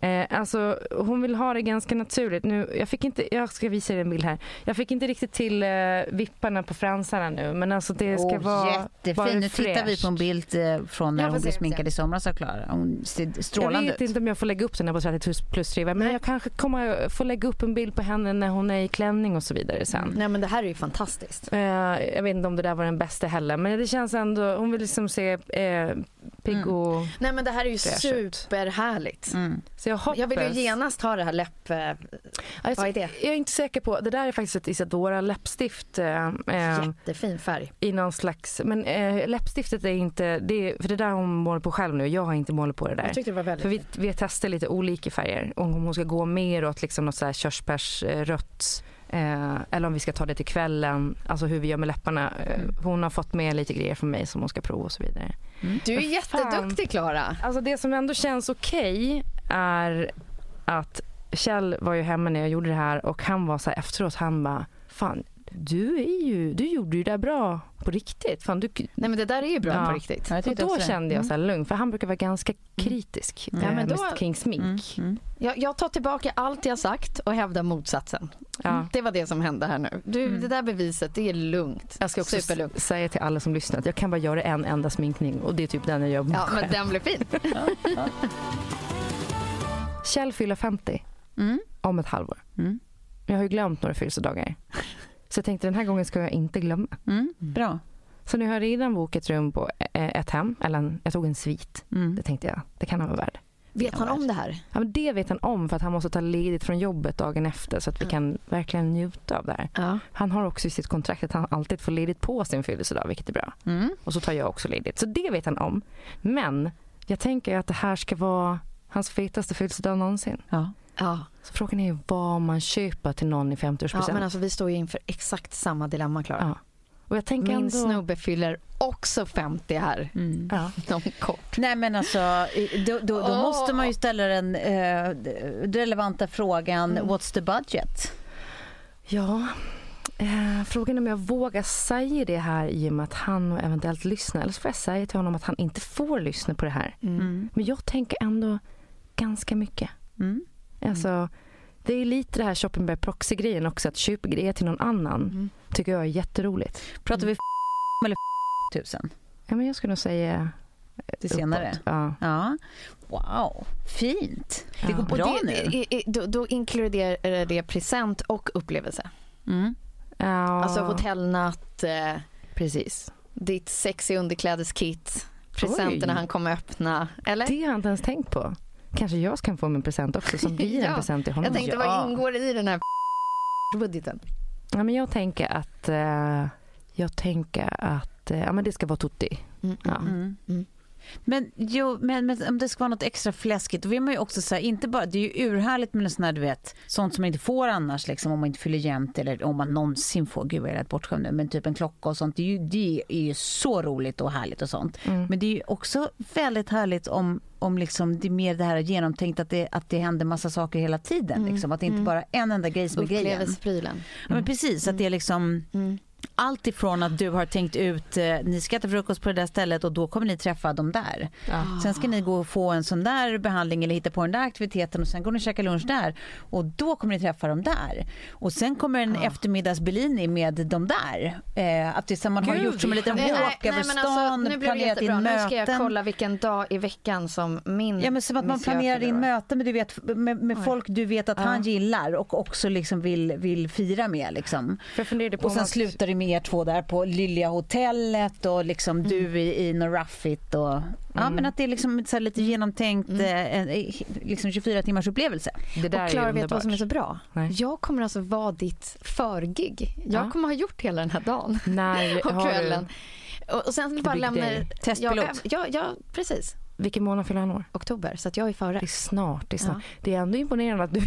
Speaker 1: Eh, alltså, hon vill ha det ganska naturligt. Nu, jag, fick inte, jag ska visa dig en bild här. Jag fick inte riktigt till eh, vipparna på fransarna nu men alltså det ska
Speaker 3: Åh,
Speaker 1: vara
Speaker 3: jättefin.
Speaker 1: vara
Speaker 3: Nu tittar vi på en bild eh, från när
Speaker 2: Jag
Speaker 3: hon blev sminkad i somras av Klara. Hon ser
Speaker 1: Jag
Speaker 3: strålande
Speaker 1: vet
Speaker 3: ut.
Speaker 1: inte om jag får lägga upp den här på 30 plus triva men jag kanske kommer få lägga upp en bild på henne när hon är i klänning och så vidare sen.
Speaker 2: Nej men det här är ju fantastiskt.
Speaker 1: Eh, jag vet inte om det där var den bästa heller men det känns ändå, hon vill liksom se eh, pigg och...
Speaker 2: Nej men det här är ju superhärligt.
Speaker 3: Mm.
Speaker 1: Så jag hoppas...
Speaker 2: Jag vill ju genast ha det här läpp...
Speaker 1: Alltså,
Speaker 2: vad är det?
Speaker 1: Jag är inte säker på, det där är faktiskt ett Isadora läppstift. Eh, eh,
Speaker 2: Jättefin färg.
Speaker 1: I någon slags, men eh, läppstiftet är inte, det är, för det där hon målat på själv nu, jag har inte målat på det där.
Speaker 2: Jag tyckte det var väldigt
Speaker 1: För vi, vi har testat lite olika färger, om hon ska gå mer åt liksom något så här körsbärsrött eh, eller om vi ska ta det till kvällen, alltså hur vi gör med läpparna. Eh, Hon har fått med lite grejer från mig som hon ska prova och så vidare.
Speaker 2: Du är
Speaker 1: fan.
Speaker 2: jätteduktig Klara.
Speaker 1: Alltså det som ändå känns okej är att Kjell var ju hemma när jag gjorde det här och han var så här efteråt, han bara fan du är ju, du gjorde ju det där bra på riktigt. Fan, du,
Speaker 2: Nej men det där är ju bra
Speaker 1: Ja.
Speaker 2: på riktigt.
Speaker 3: Ja, jag
Speaker 1: och då
Speaker 3: också det.
Speaker 1: kände jag
Speaker 3: Mm.
Speaker 1: så här lugn för han brukar vara ganska kritisk
Speaker 3: Mm.
Speaker 1: eh,
Speaker 2: Ja, men då-
Speaker 1: med kring smink.
Speaker 3: Mm. Mm.
Speaker 2: Jag, jag tar tillbaka allt jag sagt och hävdar motsatsen.
Speaker 1: Ja.
Speaker 2: Det var det som hände här nu. Du, Det där beviset, det är lugnt.
Speaker 1: Jag ska också
Speaker 2: Superlugnt.
Speaker 1: säga till alla som lyssnar att jag kan bara göra en enda sminkning och det är typ den jag gör på mig
Speaker 2: Ja, men den blev fin.
Speaker 1: Kjell fyller 50
Speaker 3: Mm.
Speaker 1: om ett halvår.
Speaker 3: Mm.
Speaker 1: Jag har ju glömt några födelsedagar. Så jag tänkte den här gången ska jag inte glömma.
Speaker 3: Mm. Bra.
Speaker 1: Så nu har jag redan bokat rum på eh, ett hem, eller en, jag tog en svit.
Speaker 3: Mm.
Speaker 1: Det tänkte jag, det kan han vara värd.
Speaker 2: Vet han om det här?
Speaker 1: Ja, men det vet han om för att han måste ta ledigt från jobbet dagen efter så att vi kan verkligen njuta av det här.
Speaker 2: Ja.
Speaker 1: Han har också i sitt kontrakt att han alltid får ledigt på sin födelsedag vilket är bra.
Speaker 3: Mm.
Speaker 1: Och så tar jag också ledigt. Så det vet han om. Men jag tänker att det här ska vara hans fetaste födelsedag någonsin.
Speaker 3: Ja.
Speaker 2: Ja.
Speaker 1: Så frågan är vad man köper till någon i 50-årspresent.
Speaker 2: ja, men alltså vi står ju inför exakt samma dilemma Klara.
Speaker 1: Ja. Och jag tänker
Speaker 2: Min
Speaker 1: ändå...
Speaker 2: snubbe fyller också 50 här
Speaker 3: Mm.
Speaker 1: Ja.
Speaker 2: om kort.
Speaker 3: Nej men alltså, då, då, då
Speaker 2: Åh.
Speaker 3: måste man ju ställa den eh, relevanta frågan,
Speaker 2: Mm.
Speaker 3: what's the budget?
Speaker 1: Ja, eh, frågan är om jag vågar säga det här i och med att han eventuellt lyssnar. Eller så får jag säga till honom att han inte får lyssna på det här.
Speaker 3: Mm.
Speaker 1: Men jag tänker ändå ganska mycket.
Speaker 3: Mm.
Speaker 1: Alltså, det är lite det här shopping by proxy-grejen också. Att köpa grejer till någon annan
Speaker 2: Mm.
Speaker 1: tycker jag är jätteroligt.
Speaker 3: Pratar vi eller tusen?
Speaker 1: Ja, men jag skulle nog säga
Speaker 3: Det senare?
Speaker 1: uppåt. Ja.
Speaker 3: Ja. Wow, fint. Det går
Speaker 1: Och
Speaker 3: bra
Speaker 2: det,
Speaker 3: nu.
Speaker 2: i- i- då, då inkluderar det present och upplevelse.
Speaker 3: Mm.
Speaker 1: Ja,
Speaker 2: Alltså hotellnatt, eh,
Speaker 1: precis.
Speaker 2: ditt sexy underklädeskit, presenterna
Speaker 1: Oj.
Speaker 2: han kommer öppna. Eller?
Speaker 1: Det har jag inte ens tänkt på. Kanske jag ska få min present också som blir en
Speaker 2: Ja.
Speaker 1: present till honom.
Speaker 2: Jag tänkte
Speaker 3: Ja.
Speaker 2: vad ingår i den här budgeten?
Speaker 1: Ja, men jag tänker att, eh, jag tänker att eh, ja, men det ska vara tutti.
Speaker 2: Mm.
Speaker 1: Ja.
Speaker 3: Mm. Men, jo, men, men om det ska vara något extra fläskigt, då vill man ju också säga, inte bara, det är ju urhärligt med sån här, du vet, sånt som man inte får annars liksom om man inte fyller jämnt eller om man någonsin får, gud vad jag är bortskämd nu, men typ en klocka och sånt, det är ju, det är ju så roligt och härligt och sånt.
Speaker 1: Mm.
Speaker 3: Men det är ju också väldigt härligt om, om liksom det är mer det här genomtänkt att det, att det händer massa saker hela tiden.
Speaker 2: Mm.
Speaker 3: Liksom, att det inte
Speaker 2: Mm.
Speaker 3: bara en enda grej som är grejen.
Speaker 2: Upplevelseprylen.
Speaker 3: Ja, men precis, att det är liksom allt ifrån att du har tänkt ut, eh, ni ska äta frukost på det där stället och då kommer ni träffa dem där. Sen ska ni gå och få en sån där behandling eller hitta på den där aktiviteten och sen går ni och käka lunch där och då kommer ni träffa dem där. Och sen kommer en eftermiddags Bellini med dem där. Eh, att det man har
Speaker 2: Gud,
Speaker 3: gjort som en liten
Speaker 2: nej, nej,
Speaker 3: walk över
Speaker 2: nej, alltså,
Speaker 3: stan, planerat in möten.
Speaker 2: Nu ska jag kolla vilken dag i veckan som min
Speaker 3: Ja men som att man planerar in möten med, du vet, med, med folk du vet att
Speaker 2: Ja.
Speaker 3: han gillar och också liksom vill, vill fira med. Liksom. Och sen
Speaker 1: att-
Speaker 3: slutar det med er två där på Lilja hotellet och liksom du i, i något raffigt. Och, Ja
Speaker 1: Mm.
Speaker 3: men att det är liksom så lite genomtänkt eh, en, eh, liksom 24 timmars upplevelse.
Speaker 1: Det där
Speaker 2: Och
Speaker 1: är
Speaker 2: Klara, vet du vad som är så bra?
Speaker 1: Nej.
Speaker 2: Jag kommer alltså vara ditt förgig. Jag
Speaker 1: Ja.
Speaker 2: kommer ha gjort hela den här dagen
Speaker 1: När
Speaker 2: och
Speaker 1: du-
Speaker 2: kvällen. Och, och sen bara lämnar...
Speaker 3: Testpilot.
Speaker 2: Ja, ja, ja, precis.
Speaker 1: Vilken månad fyller han år?
Speaker 2: Oktober, så att jag är före.
Speaker 1: Det är snart. Det är, snart. Det är ändå imponerande att du,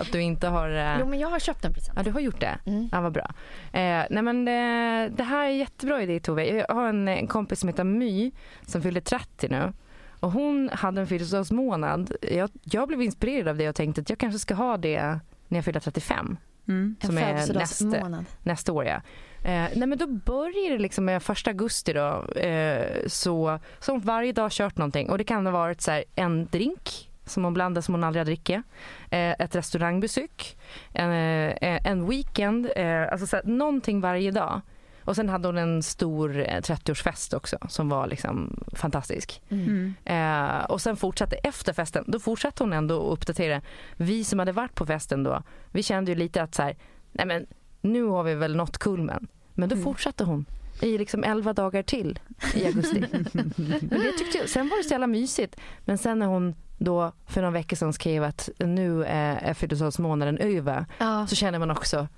Speaker 1: att du inte har... eh,
Speaker 2: Jo, men jag har köpt en present.
Speaker 1: Ja, du har gjort det?
Speaker 2: Mm.
Speaker 1: Ja, vad bra. Eh, nej, men eh, det här är jättebra idé Tove. Jag har en, en kompis som heter My som fyller 30 nu. Och hon hade en födelsedagsmånad. Jag, jag blev inspirerad av det och tänkte att jag kanske ska ha det när jag fyller 35.
Speaker 3: Mm.
Speaker 2: En
Speaker 1: Som är nästa,
Speaker 2: födelsedagsmånad.
Speaker 1: nästa år. Ja. Eh, nej, men då börjar det liksom med första augusti då. Eh, så, så hon varje dag kört någonting. Och det kan ha varit så här, en drink som hon blandar som hon aldrig hade drickit. Eh, ett restaurangbesök. En, eh, en weekend. Eh, alltså så här, någonting varje dag. Och sen hade hon en stor eh, 30-årsfest också som var liksom fantastisk.
Speaker 3: Mm.
Speaker 1: Eh, och sen fortsatte efter festen, då fortsatte hon ändå att uppdatera. Vi som hade varit på festen då, vi kände ju lite att så här, nej men nu har vi väl nått kulmen. Men då fortsatte hon i liksom 11 dagar till i augusti. men det tyckte jag, sen var det så jävla mysigt. Men sen när hon då för några veckor sedan skrev att nu är födelsedagsmånaden över
Speaker 2: Ja.
Speaker 1: så känner man också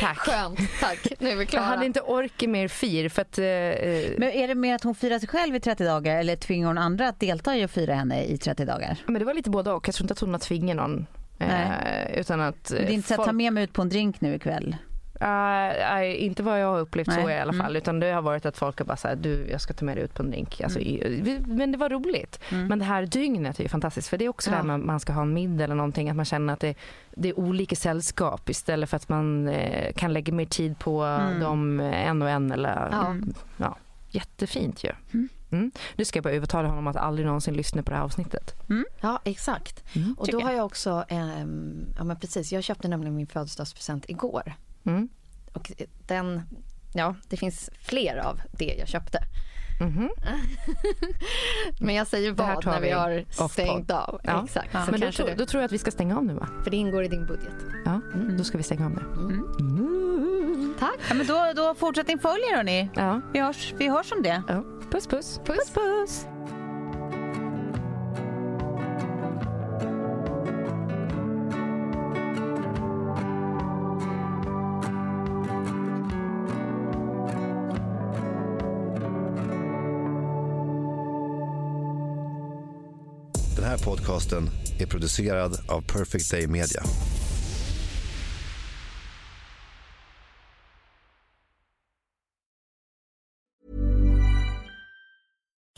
Speaker 1: tack.
Speaker 2: Skönt, tack. Nu är vi
Speaker 1: Jag
Speaker 2: klara.
Speaker 1: hade inte ork mer fir för att eh, eh,
Speaker 3: Men är det mer att hon firar sig själv i 30 dagar eller tvingar hon andra att delta i att fira henne i 30 dagar?
Speaker 1: Men det var lite både och. Jag tror inte att hon har tvingat någon. Eh, utan att...
Speaker 3: Det är inte så att ta med mig ut på en drink nu ikväll?
Speaker 1: Eh, nej, inte vad jag har upplevt
Speaker 3: Nej.
Speaker 1: så i alla fall.
Speaker 3: Mm.
Speaker 1: Utan det har varit att folk har bara sagt du jag ska ta med dig ut på en drink. Alltså, i- vi- Men det var roligt.
Speaker 3: Mm.
Speaker 1: Men det här dygnet är ju fantastiskt. För det är också
Speaker 2: Ja.
Speaker 1: där man, man ska ha en middag eller någonting. Att man känner att det, det är olika sällskap istället för att man eh, kan lägga mer tid på
Speaker 3: Mm.
Speaker 1: dem en och en. Eller,
Speaker 2: Ja.
Speaker 1: ja. Jättefint ju.
Speaker 3: Mm.
Speaker 1: Mm. Nu ska jag bara övertala honom att aldrig någonsin lyssna på det här avsnittet.
Speaker 2: Ja, exakt.
Speaker 1: Mm,
Speaker 2: Och då har
Speaker 1: jag.
Speaker 2: också, ehm, ja men precis, jag köpte nämligen min födelsedagspresent igår.
Speaker 1: Mm.
Speaker 2: Och den, ja det finns fler av det jag köpte.
Speaker 1: Mhm.
Speaker 2: Men jag säger vad när vi
Speaker 1: vi
Speaker 2: har stängt av.
Speaker 1: Ja.
Speaker 2: Exakt.
Speaker 1: Ja. Men då,
Speaker 2: du,
Speaker 1: då tror jag att vi ska stänga av nu va?
Speaker 2: för det ingår i din budget.
Speaker 1: Ja, då ska vi stänga av nu.
Speaker 2: Tack.
Speaker 3: Ja, men då, då fortsättning följer hörni.
Speaker 1: Ja.
Speaker 3: Vi hörs, vi hörs om det.
Speaker 1: ja. Puss puss.
Speaker 2: Puss.
Speaker 3: Puss!
Speaker 6: Den här podcasten är producerad av Perfect Day Media.